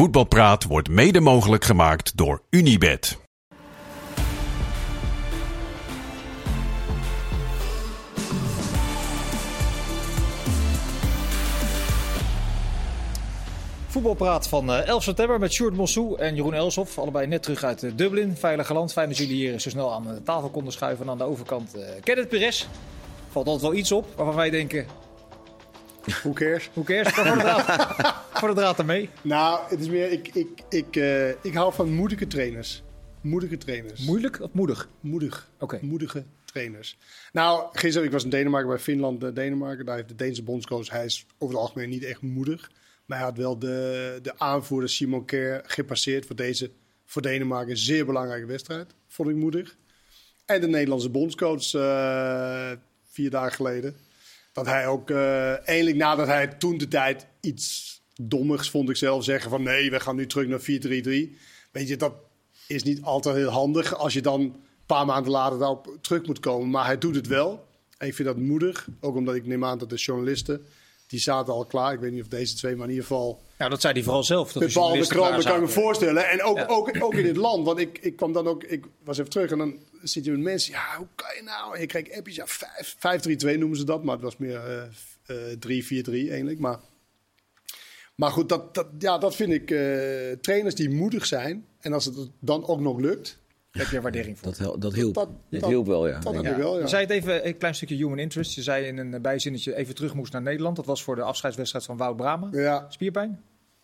Voetbalpraat wordt mede mogelijk gemaakt door Unibed. Voetbalpraat van eh, 11 september met Sjoerd Mossou en Jeroen Elshoff. Allebei net terug uit eh, Dublin, veilige land. Fijn dat jullie hier zo snel aan de tafel konden schuiven. En aan de overkant eh Kenneth Perez. Valt altijd wel iets op waarvan wij denken, Hoe cares? hoe cares? Voor de draad, voor de draad ermee. Nou, het is meer, ik, ik, ik, eh, ik hou van moedige trainers. Moedige trainers. Moeilijk of moedig? Moedig. Oké. Moedige trainers. Nou, gisteren, ik was in Denemarken, bij Finland, eh, Denemarken. Daar heeft de Deense bondscoach, hij is over het algemeen niet echt moedig. Maar hij had wel de, de aanvoerder Simon Kerr gepasseerd voor deze, voor Denemarken, een zeer belangrijke wedstrijd. Vond ik moedig. En de Nederlandse bondscoach, eh, vier dagen geleden. Dat hij ook, eh eindelijk nadat hij toen de tijd iets dommigs, vond ik zelf, zeggen van nee, we gaan nu terug naar 4-3-3. Weet je, dat is niet altijd heel handig als je dan een paar maanden later daarop terug moet komen. Maar hij doet het wel. En ik vind dat moedig. Ook omdat ik neem aan dat de journalisten, die zaten al klaar. Ik weet niet of deze twee, maar in ieder geval Nou, dat zei hij vooral zelf. Dat de journalisten kranten klaar kan ik me voorstellen. En ook, Ja. ook, ook in dit land. Want ik, ik kwam dan ook, ik was even terug en dan zit je met mensen. Ja, hoe kan je nou? En je kreeg appjes. Ja, 5-3-2 noemen ze dat. Maar het was meer eh, eh, 3-4-3 eigenlijk. Maar, maar goed, dat, dat, ja, dat vind ik eh, trainers die moedig zijn. En als het dan ook nog lukt. Heb je er waardering voor. Dat, hel- dat hielp. Dat, Dat, dat, hielp wel, ja. dat Ja. wel, ja. Je zei het even, een klein stukje human interest. Je zei in een bijzinnetje even terug moest naar Nederland. Dat was voor de afscheidswedstrijd van Wout Brama. Ja, Spierpijn?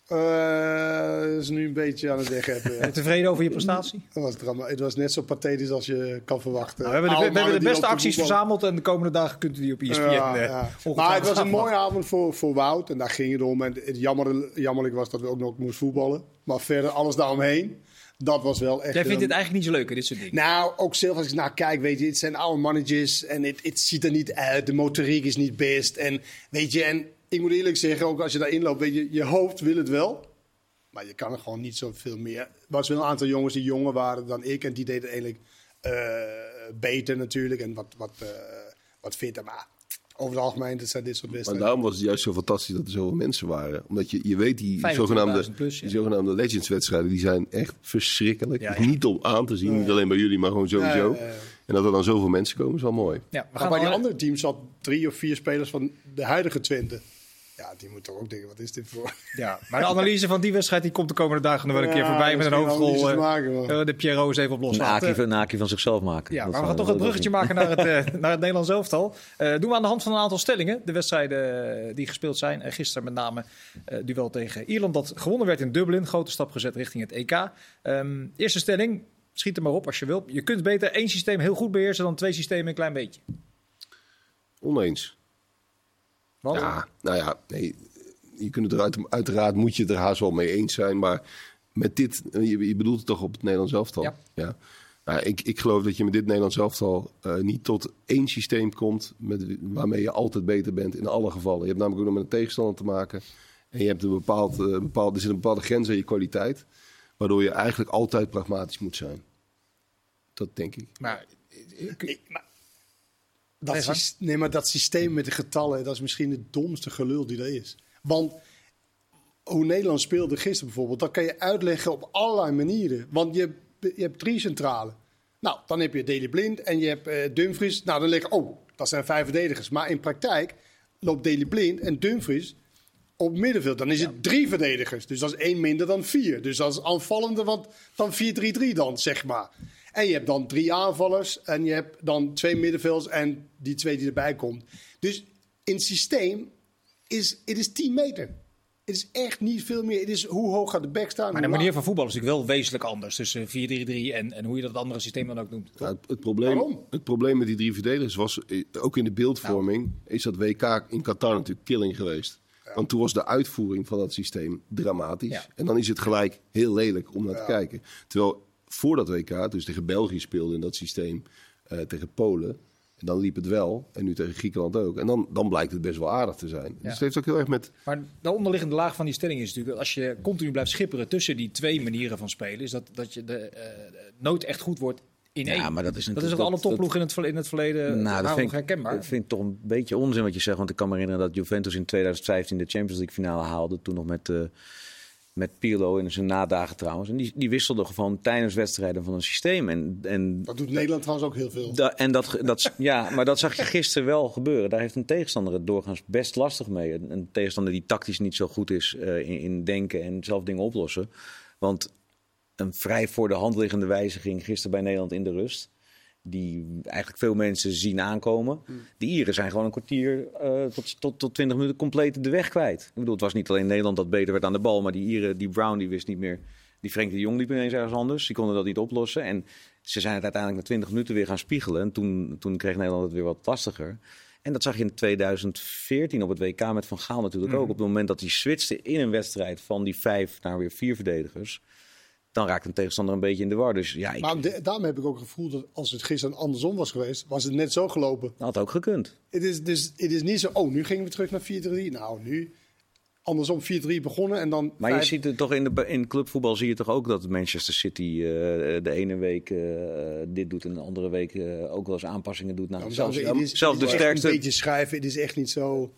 eh, dat is nu een beetje aan het weg hebben. Ben je tevreden over je prestatie? Dat was drama. Het was net zo pathetisch als je kan verwachten. Nou, we hebben de, we hebben de beste acties verzameld en de komende dagen kunt u die op ESPN Ja, eh, ja. Maar het was een mooie avond voor, voor Wout. En daar ging het om. En het jammer, jammerlijk was dat we ook nog moesten voetballen. Maar verder alles daaromheen. Dat was wel echt... Jij vindt dit eigenlijk niet zo leuk, hè, dit soort dingen? Nou, ook zelf als ik naar kijk, weet je, het zijn oude mannetjes. En het, het ziet er niet uit. De motoriek is niet best. En weet je, en ik moet eerlijk zeggen, ook als je daarin loopt, weet je, je hoofd wil het wel. Maar je kan er gewoon niet zoveel meer. Er was wel een aantal jongens die jonger waren dan ik. En die deden eigenlijk eh, beter natuurlijk. En wat, wat, eh, wat fitter. Maar over het algemeen, dat zijn dit soort Maar wedstrijden. daarom was het juist zo fantastisch dat er zoveel mensen waren. Omdat je, je weet, die 25.000 zogenaamde, plus, ja. die zogenaamde Legends-wedstrijden, die zijn echt verschrikkelijk. Ja, ja. Niet om aan te zien, niet alleen bij jullie, maar gewoon sowieso. Ja, ja, ja. En dat er dan zoveel mensen komen, is wel mooi. Ja, we Maar bij die andere teams zat drie of vier spelers van de huidige Twente. Ja, die moeten toch ook denken, wat is dit voor... Ja, maar de analyse van die wedstrijd die komt de komende dagen nog wel een keer Ja, voorbij met een hoofdrol. eh, eh, de Pierrot is even op los. Een van, een aki van zichzelf maken. Ja, Dat maar we gaan toch het bruggetje maken naar het, eh, naar het Nederlands elftal. Eh doen we aan de hand van een aantal stellingen. De wedstrijden eh, die gespeeld zijn. En gisteren met name eh duel tegen Ierland dat gewonnen werd in Dublin. Grote stap gezet richting het EK. Ehm, eerste stelling, schiet er maar op als je wilt. Je kunt beter één systeem heel goed beheersen dan twee systemen een klein beetje. Oneens. Want, Ja, nou ja, nee, je kunt het er uit, uiteraard moet je het er haast wel mee eens zijn, maar met dit, je, je bedoelt het toch op het Nederlands elftal? Ja. Nou, ik, ik geloof dat je met dit Nederlands elftal eh, niet tot één systeem komt met, waarmee je altijd beter bent in alle gevallen. Je hebt namelijk ook nog met een tegenstander te maken en je hebt een bepaald, eh, bepaald, er zit een bepaalde grens aan je kwaliteit, waardoor je eigenlijk altijd pragmatisch moet zijn. Dat denk ik. maar, Ik- maar dat, Nee, nee, maar dat systeem met de getallen, dat is misschien het domste gelul die er is. Want hoe Nederland speelde gisteren bijvoorbeeld, dat kan je uitleggen op allerlei manieren. Want je, hebt- je hebt drie centralen. Nou, dan heb je Deli Blind en je hebt eh, Dumfries. Nou, dan liggen, oh, dat zijn vijf verdedigers. Maar in praktijk loopt Deli Blind en Dumfries op middenveld. Dan is het drie verdedigers. Dus dat is één minder dan vier. Dus dat is aanvallende want dan 4-3-3 dan, zeg maar. En je hebt dan drie aanvallers en je hebt dan twee middenvelders en die twee die erbij komt. Dus in het systeem is het is 10 meter. Het is echt niet veel meer. Het is hoe hoog gaat de back staan. maar de manier van voetbal is natuurlijk wel wezenlijk anders. Tussen 4-3-3 en, en hoe je dat andere systeem dan ook noemt. Ja, het, het probleem, Waarom? het probleem met die drie verdedigers was, eh, ook in de beeldvorming, is dat WK in Qatar natuurlijk killing geweest. Want toen was de uitvoering van dat systeem dramatisch. Ja. En dan is het gelijk heel lelijk om naar te kijken. Terwijl voor dat WK, dus tegen België speelde in dat systeem, eh, tegen Polen. En dan liep het wel. En nu tegen Griekenland ook. En dan, dan blijkt het best wel aardig te zijn. Dus het heeft ook heel erg met... Maar de onderliggende laag van die stelling is natuurlijk dat als je continu blijft schipperen tussen die twee manieren van spelen, is dat, dat je de eh, nooit echt goed wordt in één. Ja, maar dat is dat is alle topploegen in het, in het verleden Nou, dat nou, vind, ik, herkenbaar. dat vind ik toch een beetje onzin wat je zegt. Want ik kan me herinneren dat Juventus in 2015 de Champions League finale haalde. Toen nog met, eh Met Pirlo in zijn nadagen trouwens. En die, die wisselde gewoon tijdens wedstrijden van een systeem. En, en Dat doet Nederland trouwens ook heel veel. Da- en dat, dat, ja, maar dat zag je gisteren wel gebeuren. Daar heeft een tegenstander het doorgaans best lastig mee. Een, een tegenstander die tactisch niet zo goed is eh, in, in denken en zelf dingen oplossen. Want een vrij voor de hand liggende wijziging gisteren bij Nederland in de rust. Die eigenlijk veel mensen zien aankomen. De Ieren zijn gewoon een kwartier eh, tot, tot, tot 20 minuten compleet de weg kwijt. Ik bedoel, het was niet alleen Nederland dat beter werd aan de bal. Maar die Ieren, die Brown, die wist niet meer. Die Frenkie de Jong liep ineens ergens anders. Die konden dat niet oplossen. En ze zijn het uiteindelijk na 20 minuten weer gaan spiegelen. En toen, toen kreeg Nederland het weer wat lastiger. En dat zag je in 2014 op het WK met Van Gaal natuurlijk ook. Op het moment dat hij switchte in een wedstrijd van die vijf naar weer vier verdedigers. Dan raakt een tegenstander een beetje in de war. Dus ja, ik, Maar de- daarom heb ik ook het gevoel dat als het gisteren andersom was geweest, was het net zo gelopen. dat had ook gekund. Het is, dus, het is niet zo, oh, nu gingen we terug naar 4-3. Nou, nu andersom 4-3 begonnen en dan... Maar je ziet het toch in, de, in clubvoetbal zie je toch ook dat Manchester City eh, de ene week eh, dit doet en de andere week eh, ook wel eens aanpassingen doet. Nou, zelfs, het is- zelfs het de is sterkste. Een beetje schrijven, het is echt niet zo...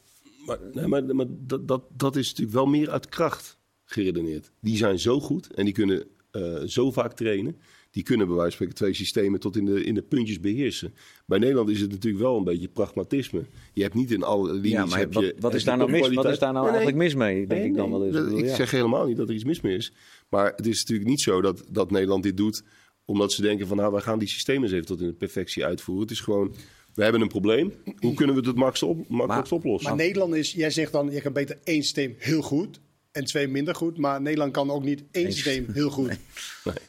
Maar, nee, maar, maar dat, dat, dat is natuurlijk wel meer uit kracht geredeneerd. Die zijn zo goed en die kunnen eh, zo vaak trainen. Die kunnen bij wijze van spreken twee systemen tot in de, in de puntjes beheersen. Bij Nederland is het natuurlijk wel een beetje pragmatisme. Je hebt niet in alle linies... Ja, maar heb wat, je, wat is heb daar nou mis? Wat is daar nou Nee, eigenlijk mis mee? Denk Nee, ik dan wel eens. dat- Ik bedoel, ik ja. zeg helemaal niet dat er iets mis mee is. Maar het is natuurlijk niet zo dat, dat Nederland dit doet omdat ze denken van nou, wij gaan die systemen eens even tot in de perfectie uitvoeren. Het is gewoon, we hebben een probleem. Hoe kunnen we het het makkelijkst, op, makkelijkst oplossen? Maar Nederland is, jij zegt dan, je kan beter één systeem heel goed en twee minder goed. Maar Nederland kan ook niet één systeem heel goed.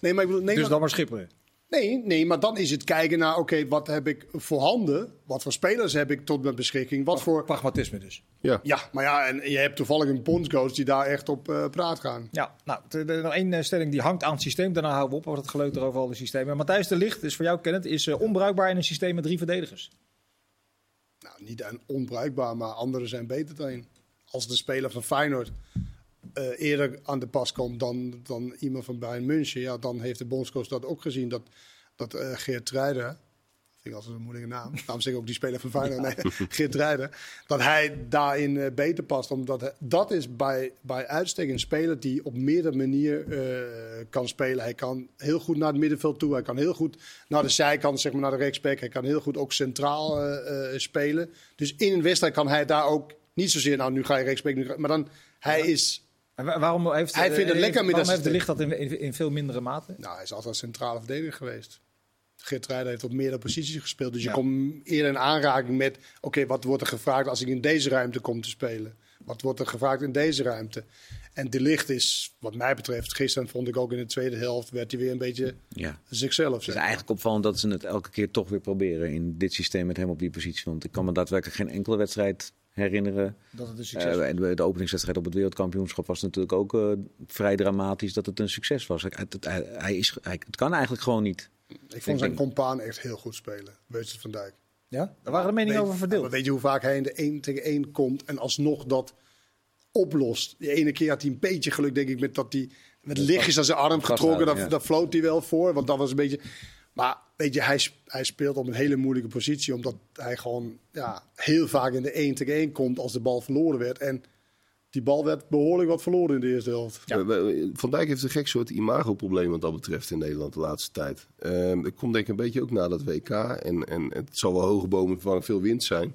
Nee, maar ik bedoel, Dus Nederland... dan maar schipperen. Nee, nee, maar dan is het kijken naar, oké, wat heb ik voorhanden? Wat voor spelers heb ik tot mijn beschikking? Wat voor... Pragmatisme dus. ja. Ja, maar ja, en je hebt toevallig een bondscoach die daar echt op eh, praat gaan. Ja, nou, er nog één eh, stelling die hangt aan het systeem. Daarna houden we op over het geleuter over alle systemen. Matthijs de Licht, is voor jou kennend, is eh, onbruikbaar in een systeem met drie verdedigers. Nou, niet een onbruikbaar, maar anderen zijn beter dan. Als de speler van Feyenoord eh, eerder aan de pas komt dan, dan iemand van Bayern München, ja, dan heeft de bondscoach dat ook gezien. Dat, dat eh, Geert Ruijden, vind ik altijd een moeilijke naam, daarom zeg ik ook die speler van Feyenoord, nee, Geert Ruijden, dat hij daarin eh, beter past. Omdat hij- dat is bij, bij uitstek een speler die op meerdere manieren kan spelen. Hij kan heel goed naar het middenveld toe, hij kan heel goed naar de zijkant, zeg maar naar de rechtsback. Hij kan heel goed ook centraal spelen. Dus in een wedstrijd kan hij daar ook niet zozeer, nou nu ga je rechtsback, maar dan hij is... En waarom heeft, Hij vindt het eh, lekker met waarom dat heeft de Licht dat in, in, in veel mindere mate? Nou, hij is altijd centrale verdediger geweest. Geert Ruijden heeft op meerdere posities gespeeld. Dus je komt eerder in aanraking met... oké, wat wordt er gevraagd als ik in deze ruimte kom te spelen? Wat wordt er gevraagd in deze ruimte? En de licht is, wat mij betreft... gisteren vond ik ook in de tweede helft... werd hij weer een beetje Ja. zichzelf. Het is eigenlijk opvallend dat ze het elke keer toch weer proberen in dit systeem met hem op die positie. Want ik kan me daadwerkelijk geen enkele wedstrijd herinneren. Dat het een succes Eh, de, de openingswedstrijd op het wereldkampioenschap was natuurlijk ook eh, vrij dramatisch dat het een succes was. Hij, het, hij, hij is, hij, het kan eigenlijk gewoon niet. Ik vond zijn compaan echt heel goed spelen. Weutjes van Dijk. Ja? Daar waren de meningen over verdeeld. maar Weet je hoe vaak hij in de 1 tegen 1 komt en alsnog dat oplost? De ene keer had hij een beetje geluk, denk ik, met dat hij met lichtjes aan zijn arm getrokken. Daar, ja. daar floot hij wel voor, want dat was een beetje. Maar weet je, hij, sp- hij speelt op een hele moeilijke positie, omdat hij gewoon ja, heel vaak in de 1 tegen 1 komt als de bal verloren werd. En die bal werd behoorlijk wat verloren in de eerste helft. We- we- Van Dijk heeft een gek soort imagoprobleem wat dat betreft in Nederland de laatste tijd. Ehm dat komt denk ik een beetje ook na dat WK. En, en het zal wel hoge bomen vervangen veel wind zijn.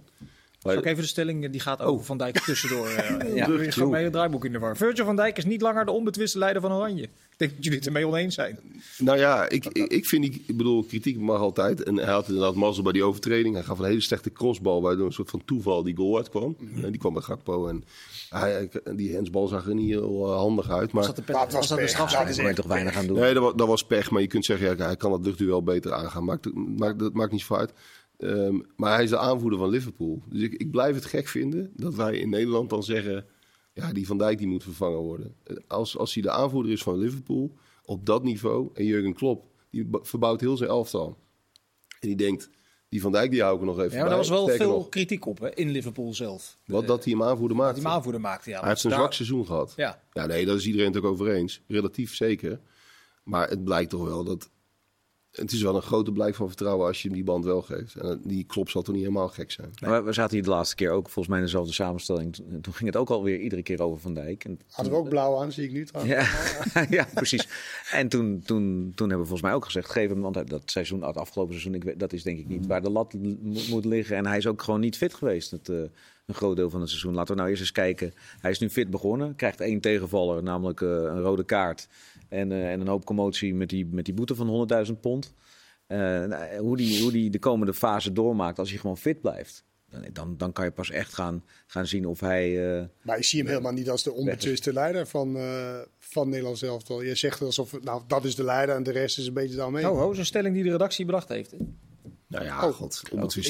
Maar, Zal ik even de stelling, eh, die gaat over Van Dijk tussendoor. eh Ja. gaat mee het draaiboek in de war. Virgil van Dijk is niet langer de onbetwiste leider van Oranje. Ik denk dat jullie het ermee oneens zijn. Nou ja, ik, ik, ik vind, die, ik bedoel, kritiek mag altijd. En hij had inderdaad mazzel bij die overtreding. Hij gaf een hele slechte crossbal, waardoor een soort van toeval die goal uitkwam. En die kwam bij Gakpo. En hij, die hensbal zag er niet heel eh, handig uit. Maar, Was dat de, het was was dat de strafschop? Daar je toch weinig aan doen. Nee, dat was, dat was pech. Maar je kunt zeggen, ja, hij kan het luchtduel beter aangaan. Maakt, maakt, dat maakt niet zoveel uit. Ehm, maar hij is de aanvoerder van Liverpool. Dus ik, ik blijf het gek vinden dat wij in Nederland dan zeggen... ja, die Van Dijk die moet vervangen worden. Als, als hij de aanvoerder is van Liverpool op dat niveau... en Jurgen Klopp, die verbouwt heel zijn elftal. En die denkt, die Van Dijk die hou ik nog even Ja, maar daar was wel Sterker veel nog, kritiek op hè, in Liverpool zelf. wat dat hij hem aanvoerder Dat maakte. hij hem aanvoerder maakte. Ja, Hij heeft een daar- zwak seizoen gehad. Ja. Ja, nee, daar is iedereen het ook over eens. Relatief zeker. Maar het blijkt toch wel dat het is wel een grote blijk van vertrouwen als je hem die band wel geeft. En die klop zal toch niet helemaal gek zijn. Maar we zaten hier de laatste keer ook volgens mij in dezelfde samenstelling. Toen ging het ook alweer iedere keer over Van Dijk. En Hadden we ook blauw aan, zie ik nu trouwens. Ja, ja precies. En toen, toen, toen hebben we volgens mij ook gezegd: geef hem, want dat seizoen, het afgelopen seizoen, ik weet, dat is denk ik niet waar de lat mo- moet liggen. En hij is ook gewoon niet fit geweest. Het, eh, een groot deel van het seizoen. Laten we nou eerst eens kijken. Hij is nu fit begonnen, krijgt één tegenvaller, namelijk eh, een rode kaart. En, eh, en een hoop commotie met die, met die boete van 100.000 pond. Eh, nou, hoe, die, hoe die de komende fase doormaakt als hij gewoon fit blijft. Dan, dan, kan je pas echt gaan, gaan zien of hij. eh, Maar ik zie hem helemaal niet als de onbetwiste leider van, eh van Nederland zelf. Je zegt alsof, nou, dat is de leider en de rest is een beetje daarmee. Oh, ho, is een stelling die de redactie bedacht heeft. hè? Nou ja, Oh. god,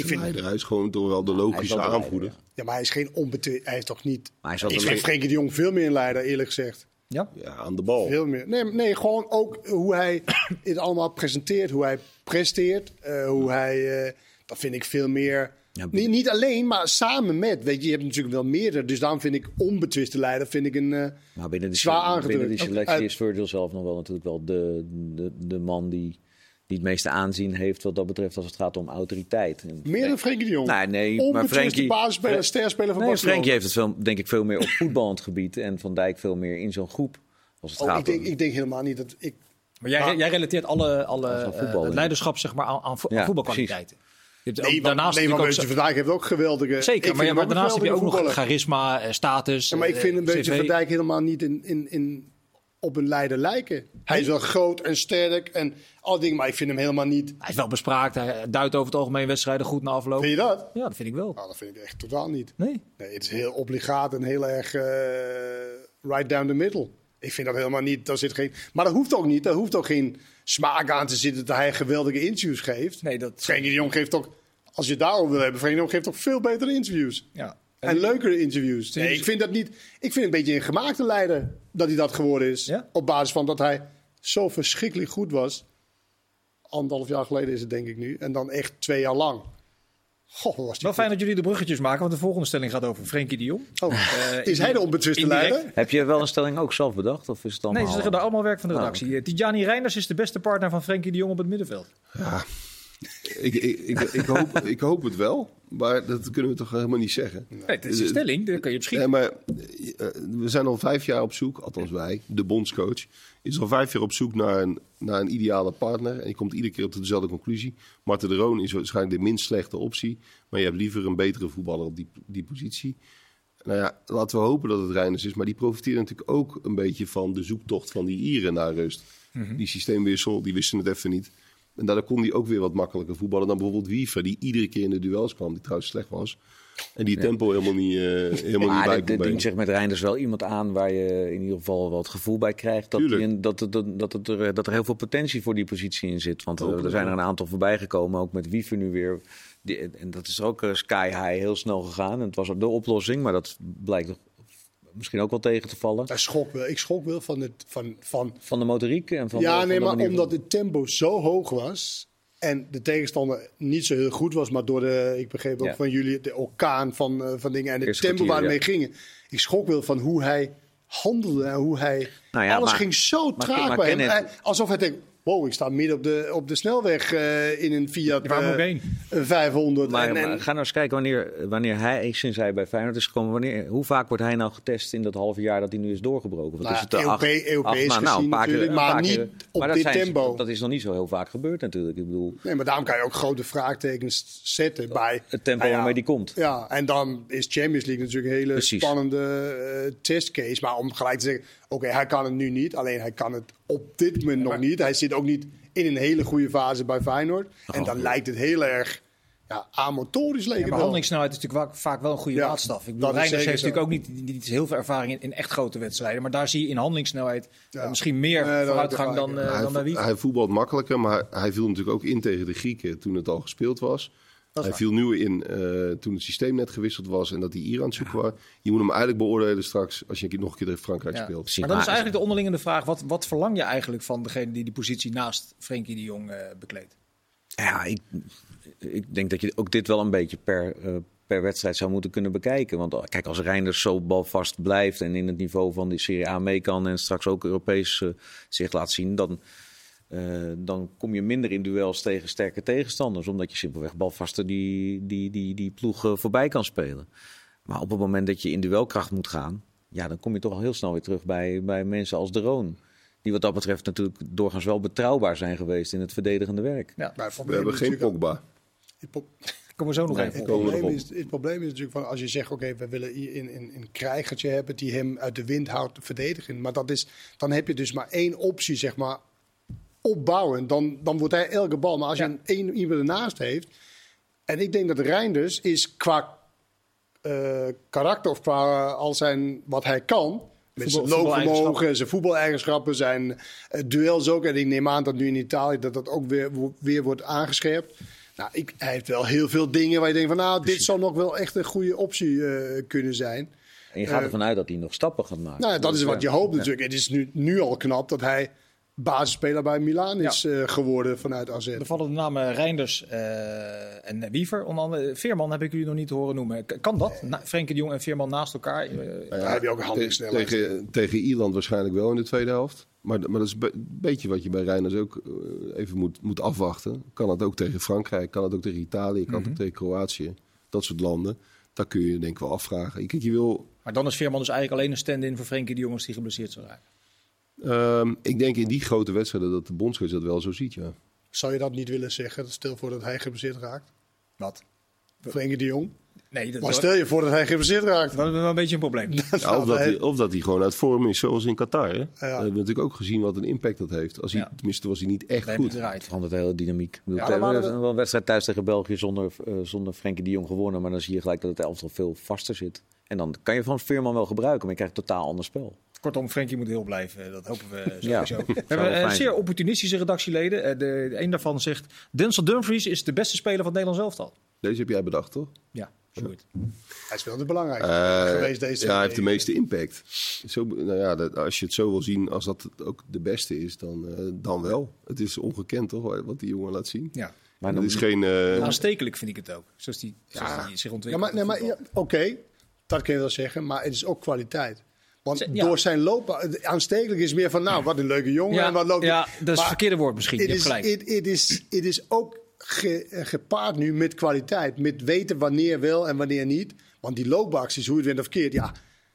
vind- leider. Hij is gewoon toch wel de logische de leider, aanvoerder. ja. Maar hij is geen onbetwist. Hij is toch niet... Maar hij is Ik de vind leider. Frenkie de Jong veel meer een leider, eerlijk gezegd. Ja? Ja, aan de bal. Veel meer. Nee, nee, gewoon ook hoe hij het allemaal presenteert, hoe hij presteert, eh, hoe hij. eh, dat vind ik veel meer. Ja, niet, niet alleen, maar samen met. Weet je, je hebt natuurlijk wel meerdere. Dus daarom vind ik onbetwiste leider vind ik een. eh, Maar binnen die, Zwaar binnen aangedrukt. die selectie is Virgil zelf nog wel natuurlijk wel de, de, de man die, die het meeste aanzien heeft wat dat betreft als het gaat om autoriteit. Meer dan Frenkie de Jong. Nee, nee, maar Frenkie... basisspeler, sterspeler van Nee, Barcelona. Frenkie heeft het veel, denk ik veel meer op voetballend gebied en Van Dijk veel meer in zo'n groep. Als het Oh, gaat ik, denk, om... ik denk helemaal niet dat ik. Maar jij, Maar- jij relateert alle, alle eh, voetballer. het leiderschap zeg maar, aan, aan vo- Ja, voetbalkwaliteiten. Je hebt ook Nee, daarnaast daarnaast nee, maar ook Van Dijk heeft ook geweldige. Zeker, maar, ja, maar daarnaast heb je ook nog charisma, eh, status. Ja, maar ik eh, vind een beetje CV. Van Dijk helemaal niet in, in, in, op een leider lijken. Hij is wel groot en sterk en al dingen, maar ik vind hem helemaal niet. Hij is wel bespraakt, hij duidt over het algemeen wedstrijden goed na afloop. Vind je dat? Ja, dat vind ik wel. Nou, dat vind ik echt totaal niet. Nee? Nee, het is heel obligaat en heel erg eh, right down the middle. Ik vind dat helemaal niet. Daar zit geen, maar dat hoeft ook niet. Daar hoeft ook geen smaak aan te zitten dat hij geweldige interviews geeft. Nee, dat... Frenkie de Jong geeft toch, als je daarover wil hebben, Frenkie de Jong geeft toch veel betere interviews. Ja. En leukere interviews. Nee, ik vind dat niet. Ik vind een beetje een gemaakte leider dat hij dat geworden is. Ja? Op basis van dat hij zo verschrikkelijk goed was. Anderhalf jaar geleden is het denk ik nu. En dan echt twee jaar lang. Goh, wat was die Wel goed. fijn dat jullie de bruggetjes maken, want de volgende stelling gaat over Frenkie de Jong. Oh, Eh, is hij de onbetwiste indirect. leider? Heb je wel een stelling ook zelf bedacht? Of is het allemaal... Nee, ze zeggen daar allemaal werk van de Oh, redactie. Eh, Tijani Reinders is de beste partner van Frenkie de Jong op het middenveld. Ik, ik, ik, ik, hoop, ik hoop het wel, maar dat kunnen we toch helemaal niet zeggen. Nee, het is een stelling, daar kun je op schieten. Nee, maar eh, we zijn al vijf jaar op zoek, althans wij, de bondscoach, is al vijf jaar op zoek naar een, naar een ideale partner. En je komt iedere keer tot dezelfde conclusie. Marten de Roon is waarschijnlijk de minst slechte optie, maar je hebt liever een betere voetballer op die, die positie. Nou ja, laten we hopen dat het Reiners is, maar die profiteert natuurlijk ook een beetje van de zoektocht van die Ieren naar rust. Die systeemwissel, die wisten het even niet. En daardoor kon hij ook weer wat makkelijker voetballen dan bijvoorbeeld Wiever, die iedere keer in de duels kwam, die trouwens slecht was. En die tempo helemaal niet, eh, helemaal niet Maar bij kon dient brengen. zich met Reinders wel iemand aan waar je in ieder geval wel het gevoel bij krijgt dat, die dat, dat, dat, dat, er, dat er heel veel potentie voor die positie in zit. Want eh, Hopelijk er zijn er een aantal voorbij gekomen, ook met Wiever nu weer. Die, en dat is ook eh, sky high heel snel gegaan. En het was ook de oplossing, maar dat blijkt misschien ook wel tegen te vallen. Hij schrok wel. Ik schrok wel van het. Van, van, Van de motoriek en van ja, nee, maar omdat het tempo zo hoog was. En de tegenstander niet zo heel goed was, maar door de, ik begreep ook Ja. van jullie, de orkaan van, eh, van dingen en het tempo waar kwartier, we mee gingen. Ik schrok wel van hoe hij handelde en hoe hij. Nou ja, alles maar- ging zo traag maar bij hem. Alsof hij denkt: wow, ik sta midden op de, op de snelweg eh, in een Fiat Waar moet ik eh, heen? een 500. Maar, en, en- maar ga nou eens kijken wanneer, wanneer hij, sinds hij bij Feyenoord is gekomen, wanneer, hoe vaak wordt hij nou getest in dat halve jaar dat hij nu is doorgebroken? Wat Nou is het, eh, acht- Europe- Europees acht- nou, gezien natuurlijk, een maar paar niet op dat dit tempo. Dat is nog niet zo heel vaak gebeurd natuurlijk. Ik bedoel, nee, maar daarom kan je ook grote vraagtekens zetten bij het tempo nou ja, waarmee die komt. Ja, en dan is Champions League natuurlijk een hele Precies. spannende eh, testcase. Maar om gelijk te zeggen, oké, hij kan het nu niet. Alleen hij kan het op dit moment nog niet. Hij zit ook niet in een hele goede fase bij Feyenoord. En dan lijkt het heel erg ja, amotorisch leek Ja, maar handelingssnelheid is natuurlijk vaak wel een goede Ja, maatstaf. Ik bedoel, heeft zo. natuurlijk ook niet, niet heel veel ervaring in, in echt grote wedstrijden. Maar daar zie je in handelingssnelheid Ja. eh, misschien meer Nee, vooruitgang dan, eh, hij, dan bij wie. hij voetbalt makkelijker, maar hij viel natuurlijk ook in tegen de Grieken toen het al gespeeld was. Hij waar. viel nu in eh, toen het systeem net gewisseld was en dat hij hier aan het zoeken was. Je moet hem eigenlijk beoordelen straks als je nog een keer tegen Frankrijk Ja. speelt. Maar dan is eigenlijk de onderliggende vraag: wat, wat verlang je eigenlijk van degene die die positie naast Frenkie de Jong eh, bekleedt? Ja, ik, ik denk dat je ook dit wel een beetje per, eh, per wedstrijd zou moeten kunnen bekijken. Want kijk, als Reinders zo balvast blijft en in het niveau van die Serie A mee kan en straks ook Europees zich laat zien, dan, eh, dan kom je minder in duels tegen sterke tegenstanders. Omdat je simpelweg balvaster die, die, die, die ploeg eh, voorbij kan spelen. Maar op het moment dat je in duelkracht moet gaan, ja, dan kom je toch al heel snel weer terug bij, bij mensen als De Roon. Die wat dat betreft natuurlijk doorgaans wel betrouwbaar zijn geweest in het verdedigende werk. Ja, Maar We hebben geen Pogba. komen we zo nog Nee. even Het probleem, is, het probleem is natuurlijk van als je zegt, oké, we willen hier in, in, een krijgertje hebben die hem uit de wind houdt verdedigen. Maar dat is, dan heb je dus maar één optie, zeg maar, opbouwen. Dan, dan wordt hij elke bal. Maar als je een, één iemand ernaast heeft. En ik denk dat Reinders is qua eh, karakter of qua al zijn wat hij kan. Met zijn loopvermogen, zijn voetbaleigenschappen, zijn eh, duels ook. En ik neem aan dat nu in Italië dat dat ook weer, weer wordt aangescherpt. Nou, ik, hij heeft wel heel veel dingen waar je denkt van... nou, dit zou nog wel echt een goede optie eh, kunnen zijn. En je gaat Eh, ervan uit dat hij nog stappen gaat maken. Nou, dat is wat je hoopt Ja. natuurlijk. Het is nu, nu al knap dat hij basisspeler bij Milaan is eh, geworden vanuit AZ. Er vallen de namen Reinders eh, en Wiever. Onder andere Veerman heb ik jullie nog niet horen noemen. K- Kan dat? Na, Frenkie de Jong en Veerman naast elkaar? Eh, Daar heb je ook een te- handelingssnelheid. tegen, tegen Ierland waarschijnlijk wel in de tweede helft. Maar, maar dat is een beetje wat je bij Reiners ook even moet, moet afwachten. Kan het ook tegen Frankrijk, kan het ook tegen Italië, kan het ook tegen Kroatië. Dat soort landen. Daar kun je denk ik wel afvragen. Kijk, je wil, Maar dan is Veerman dus eigenlijk alleen een stand-in voor Frenkie de Jong als die geblesseerd zou raken. Ehm, ik denk in die grote wedstrijden dat de bondscoach dat wel zo ziet, ja. Zou je dat niet willen zeggen? Stel voor dat hij geblesseerd raakt. Wat? Frenkie de Jong. Nee, dat, Maar stel je voor dat hij geblesseerd raakt. dat is wel een beetje een probleem. Ja, of, dat hij, of dat hij gewoon uit vorm is, zoals in Qatar. Hè? We hebben natuurlijk ook gezien wat een impact dat heeft. Als hij, Ja. Tenminste, was hij niet echt goed. het verandert de hele dynamiek. Ja, we dan hebben we- wel een wedstrijd thuis tegen België zonder, eh, zonder Frenkie de Jong gewonnen. Maar dan zie je gelijk dat het elftal veel vaster zit. En dan kan je van Veerman wel gebruiken, maar je krijgt een totaal ander spel. Kortom, Frenkie moet heel blijven. Dat hopen we Ja. sowieso. we hebben eh, fijn zeer opportunistische redactieleden. Eh, de, de een daarvan zegt... Denzel Dumfries is de beste speler van het Nederlands elftal. Deze heb jij bedacht, toch? Ja, Sjoerd. Hij is wel de belangrijkste Eh, geweest deze ja, hij heeft de meeste impact. Zo, nou ja, dat, als je het zo wil zien, als dat ook de beste is, dan, eh, dan wel. Het is ongekend toch, wat die jongen laat zien. Ja. Maar Het dan, is geen... eh, Aanstekelijk vind ik het ook. Zoals die, zoals die zich Ja, ontwikkelt. maar, nee, maar ja, oké, dat kun je wel zeggen, maar het is ook kwaliteit. Want Z- ja. door zijn loop, aanstekelijk is meer van, nou, wat een leuke jongen. ja, en wat loopt ja, dat is het verkeerde woord misschien. Je Het hebt is, gelijk. het, het is, het is ook ge- eh, gepaard nu met kwaliteit. Met weten wanneer wel en wanneer niet. Want die loopacties, hoe je het went of keert, ja,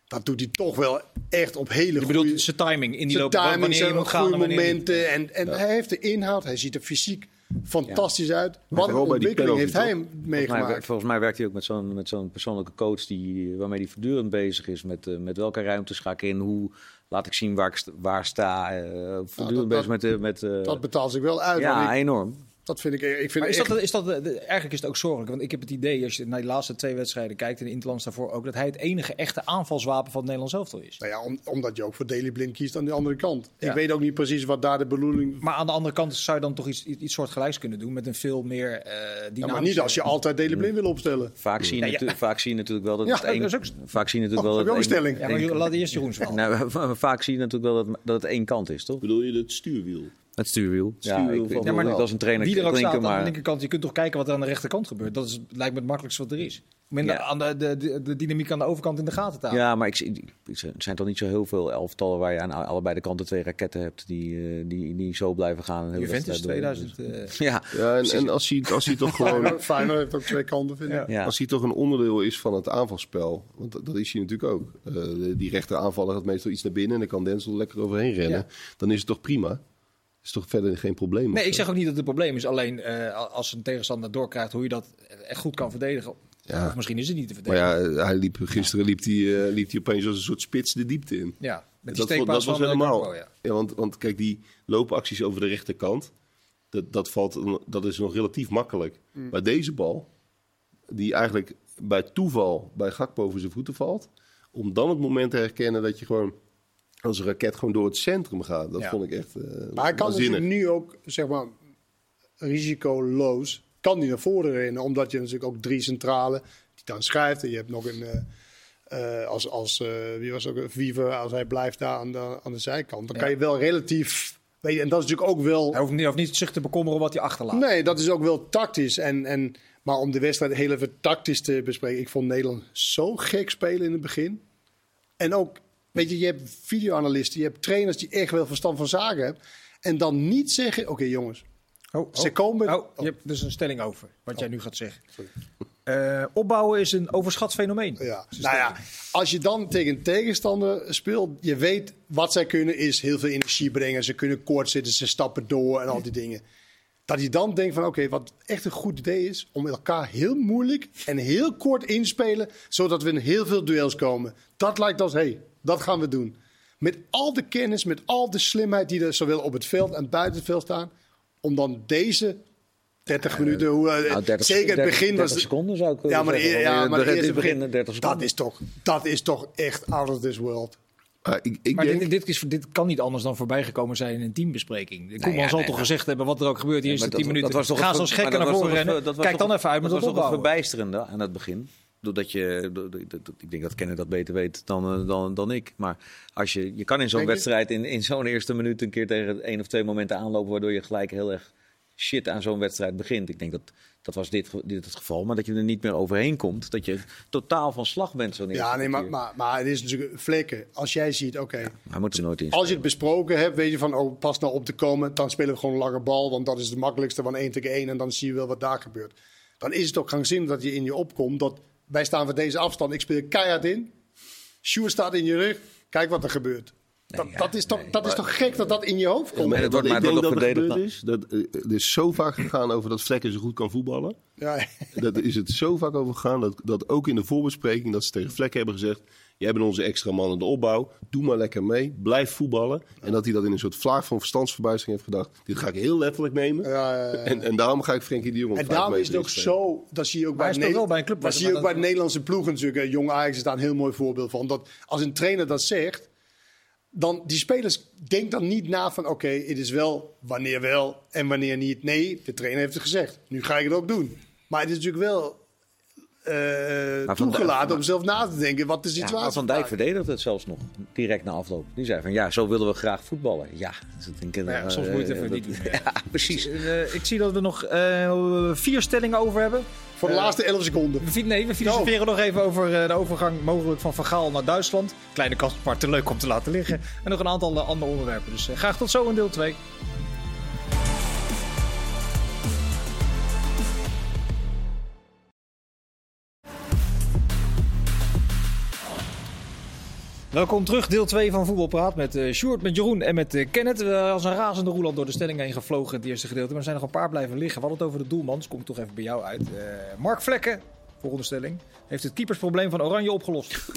dat doet hij toch wel echt op hele je bedoelt goede... zijn timing in die zijn loop. timing, wanneer je moet gaan goede en momenten. En, en hij heeft de inhoud, hij ziet er fysiek fantastisch uit. Wat een ontwikkeling heeft hij volgens, mij, meegemaakt. volgens mij werkt hij ook met zo'n, met zo'n persoonlijke coach die, waarmee hij voortdurend bezig is. Met, eh, met welke ruimtes ga ik in, hoe laat ik zien waar ik sta. Waar sta eh, voortdurend dat- bezig met... met eh, Dat betaalt zich wel uit. ja, ik, enorm. Dat vind ik, ik vind Maar is echt- dat, is dat, de- de- eigenlijk is het ook zorgelijk. Want ik heb het idee, als je naar die laatste twee wedstrijden kijkt... en de Interlands daarvoor ook... dat hij het enige echte aanvalswapen van het Nederlands elftal is. Nou ja, om- omdat je ook voor Daily Blind kiest aan de andere kant. Ja. Ik weet ook niet precies wat daar de bedoeling... Maar aan de andere kant zou je dan toch iets, iets, soortgelijks kunnen doen... met een veel meer eh Ja, dynamische... maar niet als je altijd Daily Blind wil opstellen. Vaak zie, je Ja, natu- vaak zie je natuurlijk wel dat Ja, het één... dat is ook- Vaak zie je Oh, natuurlijk heb wel dat stelling? Ja, maar laat eerst Jeroens. Nou, vaak zie je natuurlijk wel dat, dat het één kant is, toch? Bedoel je het stuurwiel? Het stuurwiel. Stuurwiel ja, ik, maar niet als een trainer Wie er ook klinken, staat aan maar... de linkerkant, je kunt toch kijken wat er aan de rechterkant gebeurt. Dat is, lijkt me het makkelijkste wat er is. Om Ja. aan de, de, de, dynamiek aan de overkant in de gaten te houden. Ja, maar ik, zie- er zijn toch niet zo heel veel elftallen waar je aan allebei de kanten twee raketten hebt die, eh, die, die zo blijven gaan. Juventus wedstrijd door. 2000. eh, Ja, Ja, en, en als, hij, als hij toch gewoon... Feyenoord heeft ook twee kanten, vind ik. Ja. ja. Als hij toch een onderdeel is van het aanvalspel, want dat- dat is hij natuurlijk ook. Eh, die rechter aanvaller gaat meestal iets naar binnen en dan kan Denzel lekker overheen rennen. Dan is het toch prima? Is toch verder geen probleem? Nee, ik zeg ook niet dat het een probleem is. Alleen eh, als een tegenstander doorkrijgt hoe je dat echt goed kan verdedigen. Ja. Of misschien is het niet te Maar verdedigen. ja, hij liep, gisteren liep hij, eh, liep hij opeens als een soort spits de diepte in. Ja, met die dat, dat was van eh, helemaal. Ja. ja. want, want kijk, die loopacties over de rechterkant, dat, dat, valt, dat is nog relatief makkelijk. Mm. Maar deze bal, die eigenlijk bij toeval bij Gakpo over zijn voeten valt, om dan het moment te herkennen dat je gewoon als een raket gewoon door het centrum gaat. Dat Ja. vond ik echt eh Maar hij kan natuurlijk nu ook, zeg maar, risicoloos, kan hij naar voren rennen. Omdat je natuurlijk ook drie centralen die dan schrijft. En je hebt nog een, eh, eh, als, als eh, wie was ook, Viver, als hij blijft daar aan de, aan de zijkant. Dan Ja. kan je wel relatief, weet je, en dat is natuurlijk ook wel... Hij hoeft niet, hoeft niet zich te bekommeren om wat hij achterlaat. Nee, dat is ook wel tactisch. En, en, maar om de wedstrijd heel even tactisch te bespreken. Ik vond Nederland zo gek spelen in het begin. En ook Weet je, je hebt videoanalisten, je hebt trainers die echt wel verstand van zaken hebben. En dan niet zeggen, oké jongens, Oh, Ze komen- Oh, je hebt dus een stelling over, wat jij nu gaat zeggen. Eh, opbouwen is een overschat fenomeen. Ja. Nou ja, als je dan tegen een tegenstander speelt, je weet wat zij kunnen is heel veel energie brengen. Ze kunnen kort zitten, ze stappen door en al die dingen. Dat je dan denkt van oké, wat echt een goed idee is, om elkaar heel moeilijk en heel kort inspelen, zodat we in heel veel duels komen. Dat lijkt als, hé, hey, dat gaan we doen. Met al de kennis, met al de slimheid die er zowel op het veld en buiten het veld staan, om dan deze 30 minuten, hoe, eh, Nou, 30 zeker het 30 begin was... 30 seconden zou ik Ja, maar, de, zeggen. ja, maar eh, de eerste begin begin, 30 seconden. dat is, toch, dat is toch echt out of this world. Ah, ik, ik Maar denk, dit, dit, is, dit kan niet anders dan voorbijgekomen zijn in een teambespreking. De Koeman ja, zal nee, toch maar- gezegd hebben wat er ook gebeurt. Die Ja, eerste maar 10 dat- minuten. dat was toch Ga gekken maar naar dat was voren toch rennen. Kijk dan even uit met dat was toch het verbijsterende aan het begin. Doordat je, ik denk dat Kenner dat beter weet dan, eh, dan, dan ik. Maar als je, je kan in zo'n wedstrijd in, in zo'n eerste minuut een keer tegen één of twee momenten aanlopen. Waardoor je gelijk heel erg shit aan zo'n wedstrijd begint. Ik denk dat dat was dit, dit het geval. Maar dat je er niet meer overheen komt. Dat je totaal van slag bent eerste Ja, nee, maar, maar, maar het is natuurlijk vlekken. Als jij ziet, oké, moet er nooit in. als je het besproken hebt, weet je van, oh, pas nou op te komen, dan spelen we gewoon een lange bal, want dat is het makkelijkste van 1 tegen 1 en dan zie je wel wat daar gebeurt. Dan is het ook krankzinnig dat je in je opkomt, dat wij staan voor deze afstand, ik speel keihard in, Sjoerd staat in je rug, kijk wat er gebeurt. Dat, ja, dat, is, toch, nee. dat is toch gek dat dat in je hoofd komt? maar het wat wordt ik maar dat er verdediger- is, dat, eh, er is zo vaak gegaan over dat Vlekken zo goed kan voetballen. Ja, Dat is het zo vaak over gegaan dat, dat ook in de voorbespreking dat ze tegen Vlekken hebben gezegd: jij bent onze extra man in de opbouw, doe maar lekker mee, blijf voetballen. En dat hij dat in een soort vlaag van verstandsverbijstering heeft gedacht: dit ga ik heel letterlijk nemen. Ja, ja, ja. En, en daarom ga ik Frenkie de Jong op En daarom is het ook zo, dat zie je ook bij, hij speelt Ne- wel bij een club dat zie je ook bij de Nederlandse ploegen natuurlijk. Eh, Jong Ajax is daar een heel mooi voorbeeld van. Dat als een trainer dat zegt, dan die spelers denken dan niet na van oké, het is wel wanneer wel en wanneer niet. Nee, de trainer heeft het gezegd. Nu ga ik het ook doen. Maar het is natuurlijk wel eh, toegelaten om zelf na te denken wat de Ja, situatie maar Van Dijk verdedigde het zelfs nog direct na afloop. Die zei van ja, zo willen we graag voetballen. Ja, dus ik denk, Nou ja, eh, soms moet je het even dat- niet doen. Ja, precies. Eh, ik zie dat we nog eh, vier stellingen over hebben. Voor de laatste 11 seconden. We, nee, we filosoferen nog even over eh, de overgang mogelijk van Van Gaal naar Duitsland. Kleine kast, maar te leuk om te laten liggen. En nog een aantal andere onderwerpen. Dus graag tot zo in deel 2. Welkom terug, deel 2 van Voetbalpraat met eh Sjoerd, met Jeroen en met eh, Kenneth. We als een razende roeland door de stelling heen gevlogen in het eerste gedeelte. Maar er zijn nog een paar blijven liggen. We hadden het over de doelman, dus kom ik toch even bij jou uit. Eh, Mark Vlekken, volgende stelling, heeft het keepersprobleem van Oranje opgelost.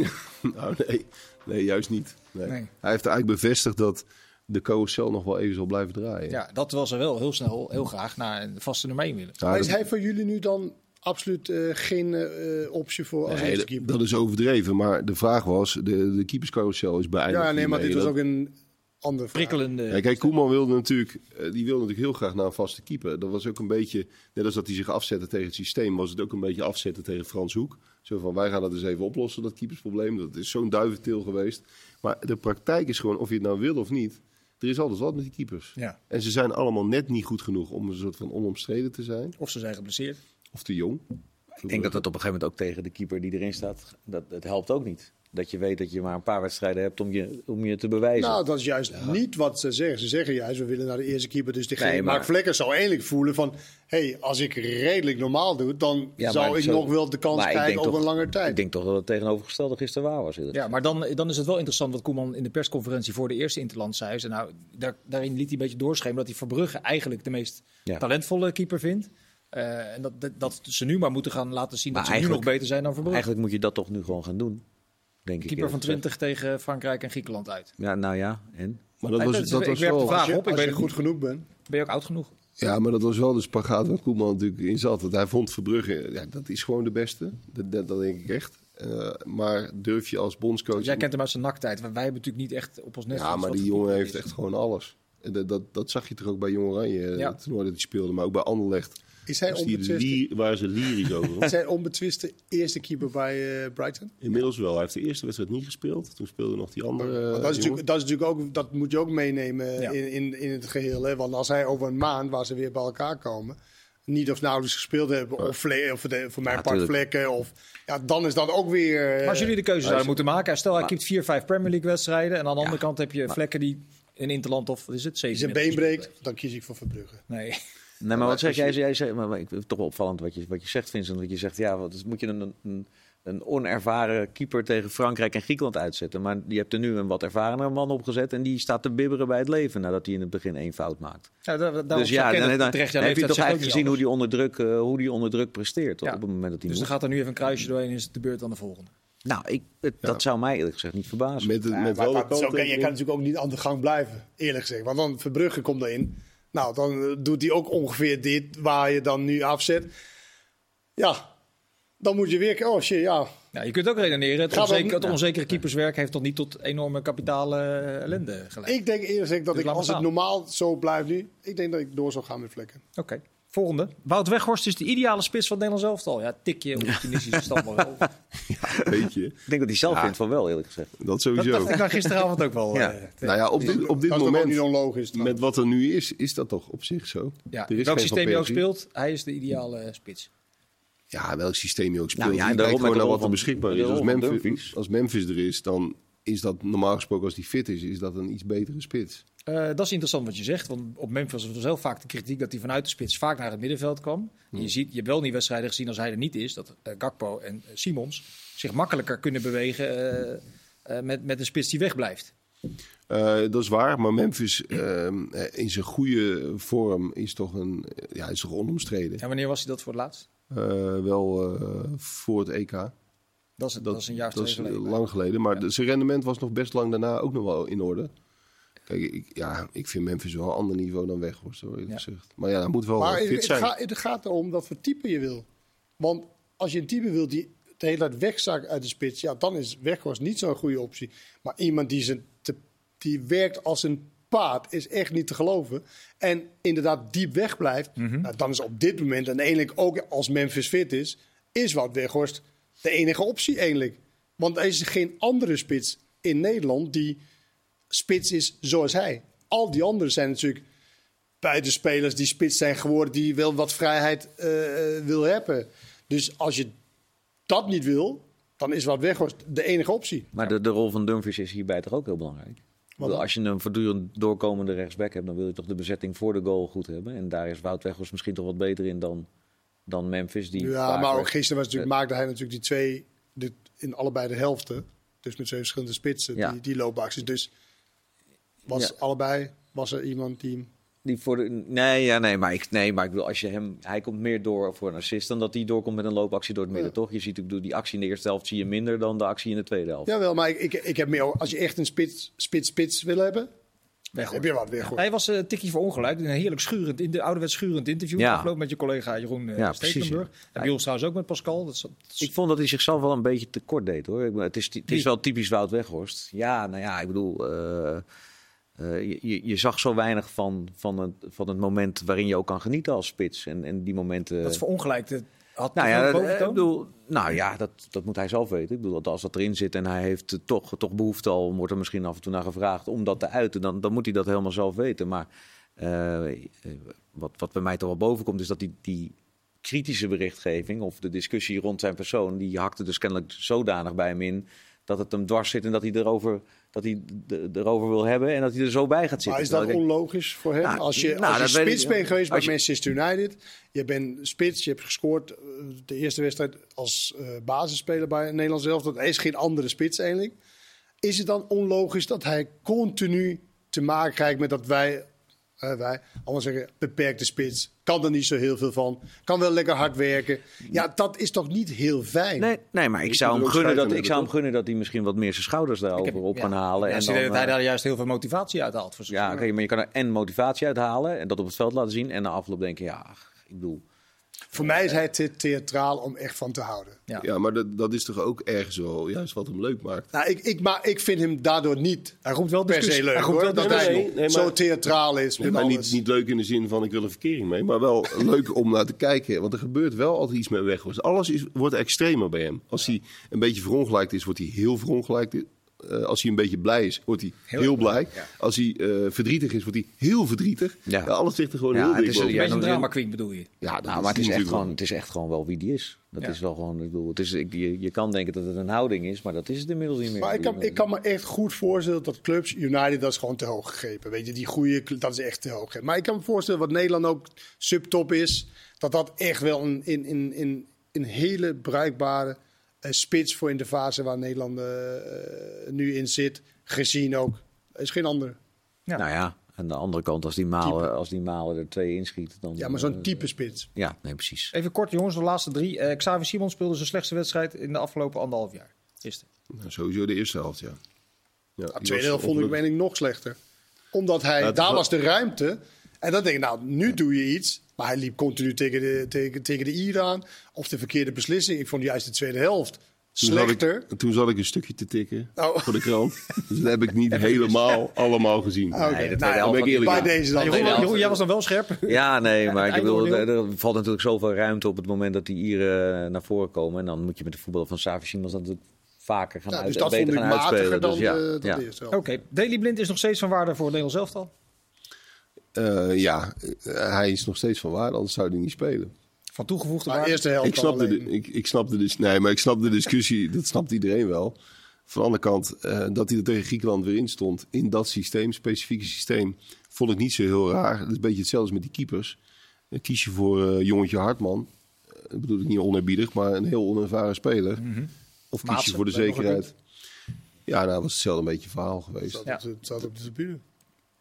Nou, nee, nee, juist niet. Nee. Nee. Hij heeft eigenlijk bevestigd dat de carousel nog wel even zal blijven draaien. Ja, dat was er wel heel snel, heel graag naar een vaste nummer 1 willen. Ja, maar is dat- hij voor jullie nu dan absoluut eh, geen eh, optie voor als Nee, keeper? dat is overdreven, maar de vraag was, de, de keeperscarousel is beëindigd. ja, nee, maar dit was Dat- ook een andere vraag. Prikkelende. Ja, kijk, Koeman wilde natuurlijk, eh, die wilde natuurlijk heel graag naar een vaste keeper. Dat was ook een beetje, net als dat hij zich afzette tegen het systeem, was het ook een beetje afzetten tegen Frans Hoek. Zo van, wij gaan dat eens even oplossen, dat keepersprobleem. Dat is zo'n duiventil geweest. Maar de praktijk is gewoon, of je het nou wil of niet, er is altijd wat met die keepers. Ja. En ze zijn allemaal net niet goed genoeg om een soort van onomstreden te zijn. Of ze zijn geblesseerd. Of te jong. Ik denk dat het op een gegeven moment ook tegen de keeper die erin staat, dat, het helpt ook niet. Dat je weet dat je maar een paar wedstrijden hebt om je, om je te bewijzen. Nou, dat is juist niet wat ze zeggen. Ze zeggen juist, we willen naar de eerste keeper. Dus degene, Nee, maar- Mark Vlekker zou eigenlijk voelen van... hey, als ik redelijk normaal doe, dan Ja, zou ik zo- nog wel de kans ik krijgen toch- een lange Ik tijd. denk toch dat het tegenovergestelde gisteren waar was. Ja, maar dan, dan is het wel interessant wat Koeman in de persconferentie voor de eerste Interland zei. Ze, Nou, daar, daarin liet hij een beetje doorschemeren dat hij Verbrugge eigenlijk de meest Ja. talentvolle keeper vindt. Eh, en dat, dat, dat ze nu maar moeten gaan laten zien Maar dat ze nu nog beter zijn dan Verbrugge. Eigenlijk moet je dat toch nu gewoon gaan doen. Denk ik. keeper van eerlijk gezegd. 20 tegen Frankrijk en Griekenland uit. Ja, nou ja, en? Maar dat was, dat dat ik was werp de vraag als je, op. Ik weet goed genoeg bent. Ben je ook oud genoeg? Ja, maar dat was wel de spagaat waar Koeman natuurlijk in zat. Dat hij vond Verbrugge, ja, dat is gewoon de beste. Dat, dat, dat denk ik echt. Eh, maar durf je als bondscoach... Jij kent hem uit zijn nakttijd. Wij hebben natuurlijk niet echt op ons net. Ja, maar die jongen keeper heeft is. echt gewoon alles. Dat, dat, dat zag je toch ook bij Jong Oranje, eh, Ja. het toernooi dat hij speelde. Maar ook bij Anderlecht. Is hij, onbetwiste, waren ze lyrisch over. is hij onbetwiste eerste keeper bij eh, Brighton? Inmiddels wel. Hij heeft de eerste wedstrijd niet gespeeld. Toen speelde nog die andere. Maar eh, dat, is jongen. natuurlijk, dat is natuurlijk ook, dat moet je ook meenemen Ja. in, in, in het geheel. Hè? Want als hij over een maand, waar ze weer bij elkaar komen, niet of nauwelijks gespeeld hebben. Of, vle- of de- voor mijn Ja, part vlekken. Of, ja, dan is dat ook weer... eh, Maar als jullie de keuze zouden als- moeten maken, stel hij keept vier, vijf Premier League wedstrijden. En aan de andere kant heb je vlekken die in Interland of wat is het? die zijn Zeven been breekt, dan kies ik voor Verbrugge. Nee. Nee, maar wat zeg jij? jij zei, maar, maar ik vind het toch wel opvallend wat je, wat je zegt, Vincent. Dat je zegt, ja, wat moet je een, een, een onervaren keeper tegen Frankrijk en Griekenland uitzetten. Maar je hebt er nu een wat ervarenere man opgezet en die staat te bibberen bij het leven nadat hij in het begin één fout maakt. Ja, daar, daarom dus ja, dan, heb je toch zegt eigenlijk gezien hoe die, alles. onder druk, eh, hoe die onder druk presteert Ja. op het moment dat hij Dus dan gaat er nu even een kruisje doorheen en is het de beurt aan de volgende. Nou, ik, het- dat zou mij eerlijk gezegd niet verbazen. Met, Ja, met maar je kan natuurlijk ook niet aan de gang blijven, eerlijk gezegd. Want dan Verbrugge komt erin. Nou, dan eh, doet hij ook ongeveer dit waar je dan nu afzet. Ja, dan moet je weer... Oh shit, ja. Ja, je kunt ook redeneren. Het, onzeker, niet- onzekere keeperswerk heeft toch niet tot enorme kapitale eh, ellende geleid. Ik denk eerlijk gezegd dat Dus ik, als het normaal zo blijft nu... Ik denk dat ik door zou gaan met vlekken. Oké. Volgende. Wout Weghorst is de ideale spits van het Nederlands elftal. Ja, tikje maar wel. Weet je, Ik denk dat hij zelf Ja. vindt van wel, eerlijk gezegd. dat Dat sowieso. dacht ik nou gisteravond ook wel. Ja. eh, Nou ja, op dit, op dit dat is toch ook moment, niet onlogisch. met wat er nu is, is dat toch op zich zo. ja, Er is welk geen systeem je ook speelt, hij is de ideale eh, spits. Ja, welk systeem je ook speelt. Nou ja, en daarom gewoon naar wat er beschikbaar is. Als Memphis, als Memphis er is, dan is dat normaal gesproken als die fit is, is dat een iets betere spits. Eh, dat is interessant wat je zegt. Want op Memphis was heel vaak de kritiek dat hij vanuit de spits vaak naar het middenveld kwam. Je, ziet, je hebt wel die wedstrijden gezien als hij er niet is. Dat eh, Gakpo en eh, Simons zich makkelijker kunnen bewegen met, met een spits die wegblijft. Dat is waar, maar Memphis ehm, eh, in zijn goede vorm is toch, een, ja, is toch onomstreden. En wanneer was hij dat voor het laatst? Wel voor het EK. Dat is, dat, is een jaar of dat twee is geleden. lang geleden. Maar de- zijn rendement was nog best lang daarna ook nog wel in orde. Kijk, ik, ja, ik vind Memphis wel een ander niveau dan Weghorst, hoor, eerlijk Ja. gezegd. Maar ja, hij moet wel Maar het, fit het, zijn. gaat, het gaat erom wat voor type je wil. Want als je een type wil die de hele tijd wegzakt uit de spits... Ja, dan is Weghorst niet zo'n goede optie. Maar iemand die, zijn te, die werkt als een paard is echt niet te geloven. En inderdaad diep weg blijft. nou, dan is op dit moment, en eigenlijk ook als Memphis fit is... is Wout Weghorst de enige optie eigenlijk. Want er is geen andere spits in Nederland die spits is zoals hij. Al die anderen zijn natuurlijk beide spelers die spits zijn geworden, die wel wat vrijheid eh, wil hebben. Dus als je dat niet wil, dan is wat Weghorst de enige optie. Maar de, de rol van Dumfries is hierbij toch ook heel belangrijk. Dan? als je een voortdurend doorkomende rechtsback hebt, dan wil je toch de bezetting voor de goal goed hebben. En daar is Wout Weghorst misschien toch wat beter in dan, dan Memphis. Die Ja, maar ook gisteren was natuurlijk, maakte hij natuurlijk die twee de, in allebei de helften. Dus met twee verschillende spitsen, Ja. die, die loopacties. Dus was Ja. allebei was er iemand die... Die voor de, nee, ja, nee, maar ik, nee, maar ik bedoel, als je hem, hij komt meer door voor een assist dan dat hij doorkomt met een loopactie door het midden, Ja. toch? Je ziet, ik die actie in de eerste helft zie je minder dan de actie in de tweede helft. Jawel, maar ik, ik, ik heb meer... Als je echt een spits, spits, spits wil hebben, Weghorst. heb je wat Weghorst. Hij was een tikje voor ongelijk. Een heerlijk schurend, in de ouderwets schurend interview. Ja. Afgelopen met je collega Jeroen uh, Ja, precies, Stekelenburg. En bij ons trouwens ook met Pascal. Dat is, dat is- Ik vond dat hij zichzelf wel een beetje tekort deed, hoor. Ik, het is, het is wel typisch Wout Weghorst. Ja, nou ja, ik bedoel, eh, eh, je- je, je zag zo weinig van, van, het, van het moment waarin je ook kan genieten als spits. En, en die momenten... dat is voor ongelijk. De, had Nou ja, eh, ik bedoel, nou ja, dat, dat moet hij zelf weten. Ik bedoel, dat als dat erin zit en hij heeft toch, toch behoefte al, wordt er misschien af en toe naar gevraagd om dat te uiten, dan, dan moet hij dat helemaal zelf weten. Maar eh, eh, wat, wat bij mij toch wel boven komt, is dat die, die kritische berichtgeving of de discussie rond zijn persoon, die hakte dus kennelijk zodanig bij hem in dat het hem dwars zit en dat hij erover, dat hij erover wil hebben en dat hij er zo bij gaat zitten. Maar is dat onlogisch voor hem? Nou, als je, nou, als je dat weet spits bent geweest bij je- Manchester United, je bent spits, je hebt gescoord eh, de eerste wedstrijd als eh, basisspeler bij een Nederlands elftal. Er is geen andere spits eigenlijk. Is het dan onlogisch dat hij continu te maken krijgt met dat wij, eh, wij, allemaal zeggen, beperkte spits, kan er niet zo heel veel van, kan wel lekker hard werken. Ja, dat is toch niet heel fijn? Nee, nee, maar ik zou, hem gunnen dat, ik zou hem gunnen dat hij misschien wat meer zijn schouders daarover heb- op ja. kan halen. Ja, en zie dan, dat hij eh, daar juist heel veel motivatie uit haalt. Voor zijn Ja, oké, maar je kan er en motivatie uithalen en dat op het veld laten zien. En na afloop denken, ja, ach, ik bedoel... Voor mij is hij te theatraal om echt van te houden. Ja. Ja, maar dat, dat is toch ook ergens wel juist wat hem leuk maakt. Nou, ik, ik, maar ik vind hem daardoor niet Hij roept wel per se leuk Hij roept hoor. wel Dat hij nee, nee, zo theatraal is Nee, met maar alles. niet, niet leuk in de zin van ik wil een verkering mee, maar wel leuk om naar te kijken. Want er gebeurt wel altijd iets met Weghorst. Alles is, wordt extremer bij hem. Als hij een beetje verongelijkt is, wordt hij heel verongelijkt. Eh, als hij een beetje blij is, wordt hij heel, blij. Als hij eh, verdrietig is, wordt hij heel verdrietig. Ja. Ja. alles ligt er gewoon Ja, heel dik is- boven. Een ja, drama queen bedoel je? Ja, dat Nou, maar het is, echt gewoon, wel. het is echt gewoon wel wie die is. Dat Ja. is wel gewoon, ik bedoel, het is, ik, je, je kan denken dat het een houding is, maar dat is het inmiddels niet meer. Maar ik kan, ik kan me echt goed voorstellen dat clubs, United, dat is gewoon te hoog gegrepen. Weet je, die goede, dat is echt te hoog gegrepen. Maar ik kan me voorstellen wat Nederland ook subtop is, dat dat echt wel een, in, in, in, een hele bruikbare spits voor in de fase waar Nederland eh, nu in zit, gezien ook. Er is geen andere. Ja. Nou ja, aan de andere kant, als die malen, als die malen er twee inschiet, dan... Ja, maar zo'n eh, type spits. Ja, nee, precies. Even kort jongens, de laatste drie. Eh Xavi Simon speelde zijn slechtste wedstrijd in de afgelopen anderhalf jaar. Eerste. Nou, sowieso de eerste helft, ja. ja De tweede helft vond ik ik nog slechter. Omdat hij, daar wa- was de ruimte. En dan denk ik, nou, nu doe je iets. Maar hij liep continu tegen de, tegen, tegen de Ier aan. Of de verkeerde beslissing. Ik vond juist de tweede helft Toen zat slechter. Ik, toen zat ik een stukje te tikken Oh. voor de krant. dus dat heb ik niet helemaal allemaal gezien. Oké, Nee, tweede nou, helft ben ik had- eerlijk bij in. deze dan. Jeroen, tweede helft- Jeroen, jij was dan wel scherp. Ja, nee, maar ik bedoel, er, er valt natuurlijk zoveel ruimte op het moment dat die Ieren eh, naar voren komen. En dan moet je met de voetbal van Savi Simons natuurlijk vaker gaan Ja, uit, dus dat beter vond ik gaan matiger uitspelen. dan, Dus ja, de, dan ja. de eerste helft. Oké, Daily Blind is nog steeds van waarde voor het Nederlands elftal. Eh, ja, eh, hij is nog steeds van waarde, anders zou hij niet spelen. Van toegevoegde Maar waarde. eerste helft Ik snap, dan de, ik, ik snap de, dis- nee, maar ik snap de discussie, dat snapt iedereen wel. Van de andere kant, eh, dat hij er tegen Griekenland weer in stond, in dat systeem, specifieke systeem, vond ik niet zo heel raar. Het is een beetje hetzelfde als met die keepers. Dan kies je voor eh, jongetje Hartman, dat bedoel ik niet oneerbiedig, maar een heel onervaren speler. Of kies je voor de zekerheid. Ja, nou, was hetzelfde een beetje verhaal geweest. Zat, Ja. op de, zat op de tribune.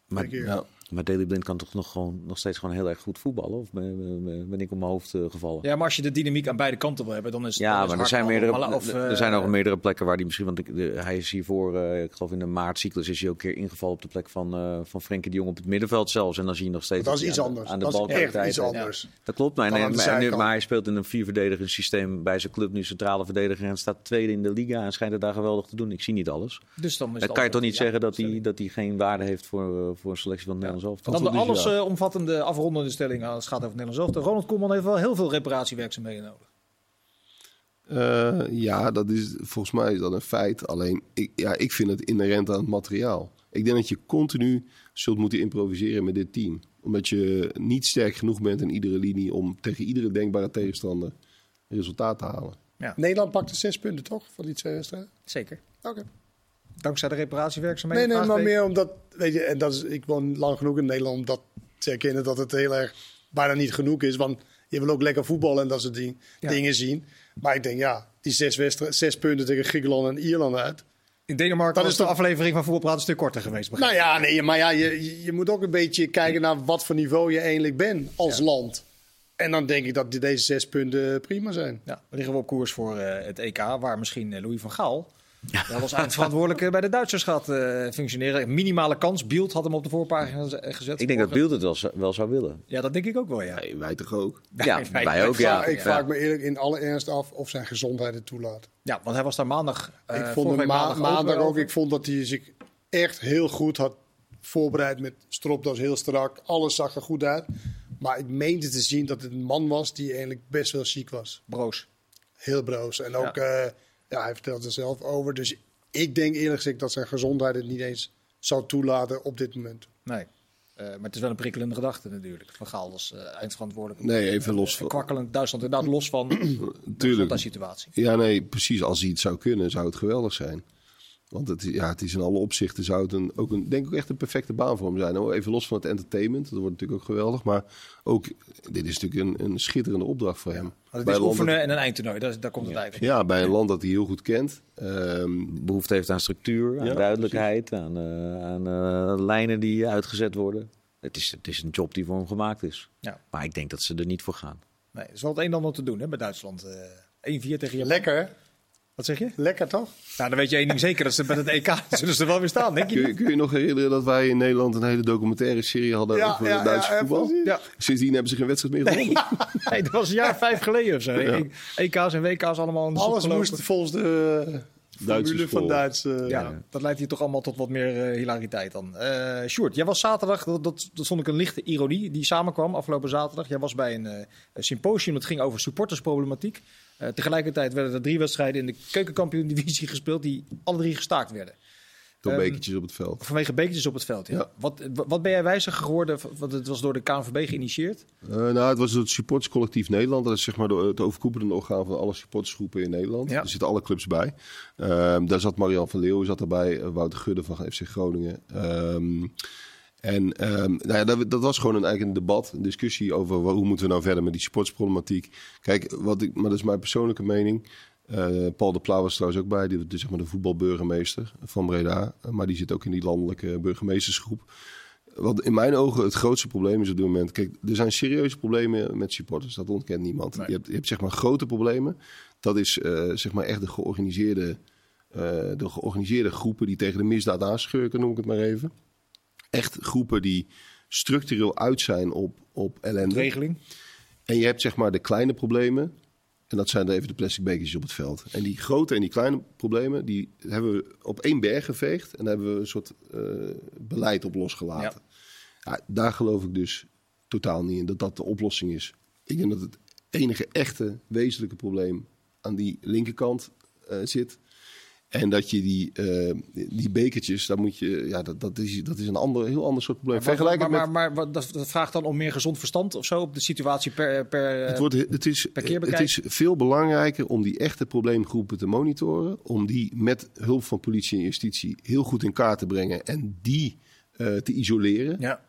Maar. Ja. Maar Daley Blind kan toch nog, gewoon, nog steeds gewoon heel erg goed voetballen? Of ben, ben- ben ik op mijn hoofd eh, gevallen? Ja, maar als je de dynamiek aan beide kanten wil hebben, dan is het Ja, dan maar er zijn, meerdere, of, er zijn eh, ook meerdere plekken waar hij misschien... Want ik, de- hij is hiervoor, eh, ik geloof in de maartcyclus, is hij ook een keer ingevallen op de plek van, eh van Frenkie de Jong op het middenveld zelfs. En dan zie je nog steeds... Dat is iets aan anders. Aan de Dat is echt iets anders. Dat klopt, maar, de maar, nu- maar hij speelt in een vierverdedigend systeem bij zijn club nu centrale verdediger en staat tweede in de liga en schijnt het daar geweldig te doen. Ik zie niet alles. Dus dan is Dan kan je toch niet ja, zeggen dat hij, dat hij geen waarde heeft voor, voor een selectie van het Dan de Antwoord is alles ja. eh, omvattende afrondende stelling als het gaat over het Nederlands elftal. Ronald Koeman heeft wel heel veel reparatiewerkzaamheden nodig. Eh, ja, dat is, volgens mij is dat een feit. Alleen, ik, ja, ik vind het inherent aan het materiaal. Ik denk dat je continu zult moeten improviseren met dit team. Omdat je niet sterk genoeg bent in iedere linie om tegen iedere denkbare tegenstander resultaat te halen. Nederland pakte zes punten, toch? Van die twee wedstrijden? Zeker. Oké. Dankzij de Nee, reparatiewerkzaamheden. nee, maar Vraagteken. meer omdat, weet je, en dat is, ik woon lang genoeg in Nederland om dat te herkennen dat het heel erg bijna niet genoeg is. Want je wil ook lekker voetballen en dat soort ding- Ja. dingen zien. Maar ik denk, ja, die zes, wedstrijden, zes punten tegen Griekenland en Ierland uit. In Denemarken Dat was is de toch- aflevering van Voetbalpraat een stuk korter geweest. Nou ja, nee, maar ja, je, je- moet ook een beetje kijken naar wat voor niveau je eigenlijk bent als land. En dan denk ik dat deze zes punten prima zijn. Ja, dan liggen we op koers voor eh, het EK, waar misschien eh, Louis van Gaal dat was eindverantwoordelijk eh, bij de Duitsers gaat eh, functioneren. Minimale kans. Bielt had hem op de voorpagina z- gezet. Ik denk dat Beeld het wel, zou- wel zou willen. Ja, dat denk ik ook wel, ja. Nee, wij toch ook? Ja, wij- wij ook, ik vraag, ja. ik Ja. vraag me eerlijk in alle ernst af of zijn gezondheid het toelaat. Ja, want hij was daar maandag. eh, ik vond hem maandag maandag ook. over. Ik vond dat hij zich echt heel goed had voorbereid met stropdas heel strak. Alles zag er goed uit. Maar ik meende te zien dat het een man was die eigenlijk best wel ziek was. Broos. Heel broos. En ook, ja. Ja, hij vertelt er zelf over. Dus ik denk eerlijk gezegd dat zijn gezondheid het niet eens zou toelaten op dit moment. Nee. Eh, maar het is wel een prikkelende gedachte natuurlijk. Van Gaal was eh, eindverantwoordelijk. Nee, even los Een van. kwakkelend Duitsland inderdaad los van de situatie. Ja, nee, precies. Als hij het zou kunnen, zou het geweldig zijn. Want het, ja, het is in alle opzichten zou het een, ook een, denk ik ook echt een perfecte baan voor hem zijn. hoor. Even los van het entertainment, dat wordt natuurlijk ook geweldig. Maar ook, dit is natuurlijk een, een schitterende opdracht voor hem. Het Bij is een land oefenen dat- en een eindtoernooi. Daar, daar komt het eigenlijk. ja, bij een land dat hij heel goed kent. Ehm, Behoefte heeft aan structuur, aan Ja, duidelijkheid, aan, eh, aan eh, lijnen die uitgezet worden. Het is, het is een job die voor hem gemaakt is. Ja. Maar ik denk dat ze er niet voor gaan. Nee, er is wel het een en ander te doen hè, bij Duitsland. Eh 1-4 tegen Japan. Lekker? Wat zeg je? Lekker toch? Nou, dan weet je één ding zeker. Dat ze bij het EK zullen ze er wel weer staan, denk kun, je? kun je nog herinneren dat wij in Nederland een hele documentaire serie hadden Ja, over ja, het Duitse ja, voetbal? Sindsdien hebben ze geen wedstrijd meer gewonnen. Nee, dat was een jaar vijf geleden of zo. Ja. EK's en WK's allemaal Alles moest volgens de, Formule van vol. Duits. eh, Ja, dat leidt hier toch allemaal tot wat meer eh, hilariteit dan. Eh Sjoerd, jij was zaterdag, dat, dat, dat vond ik een lichte ironie die samenkwam afgelopen zaterdag. Jij was bij een eh, symposium dat ging over supportersproblematiek. Eh, tegelijkertijd werden er drie wedstrijden in de keukenkampioen-divisie gespeeld die alle drie gestaakt werden. Door bekertjes op het veld. Vanwege bekertjes op het veld. Ja. Ja. Wat, wat ben jij wijzer geworden? Want het was door de KNVB geïnitieerd. Eh, nou, het was het supporterscollectief Nederland. Dat is zeg maar het overkoepelende orgaan van alle supportersgroepen in Nederland. Ja. Er zitten alle clubs bij. Ehm, daar zat Marian van Leeuwen zat erbij, eh, Wouter Gudde van FC Groningen. Ehm, en ehm, nou ja, dat, dat was gewoon een, eigenlijk een debat, een discussie over hoe moeten we nou verder met die supportersproblematiek. Kijk, wat ik, maar dat is mijn persoonlijke mening. Eh, Paul de Pla was trouwens ook bij, die, dus zeg maar de voetbalburgemeester van Breda. Eh, maar die zit ook in die landelijke burgemeestersgroep. Wat in mijn ogen het grootste probleem is op dit moment. Kijk, er zijn serieuze problemen met supporters. Dat ontkent niemand. Nee. Je, hebt, je hebt zeg maar grote problemen. Dat is eh, zeg maar echt de georganiseerde, de georganiseerde groepen die tegen de misdaad aanschurken, noem ik het maar even. Echt groepen die structureel uit zijn op, op ellende. Regeling. En je hebt zeg maar de kleine problemen. En dat zijn er even de plastic bekertjes op het veld. En die grote en die kleine problemen, die hebben we op één berg geveegd. En daar hebben we een soort eh, beleid op losgelaten. Ja. daar geloof ik dus totaal niet in dat dat de oplossing is. Ik denk dat het enige echte wezenlijke probleem aan die linkerkant eh, zit. En dat je die, eh, die bekertjes, daar moet je, ja, dat, dat, is, dat is een ander, heel ander soort probleem. Vergelijk maar, het maar, met maar, maar dat, dat vraagt dan om meer gezond verstand of zo op de situatie per. per Het, wordt, het, is, per keer het is veel belangrijker om die echte probleemgroepen te monitoren. Om die met hulp van politie en justitie heel goed in kaart te brengen. En die eh, te isoleren. ja.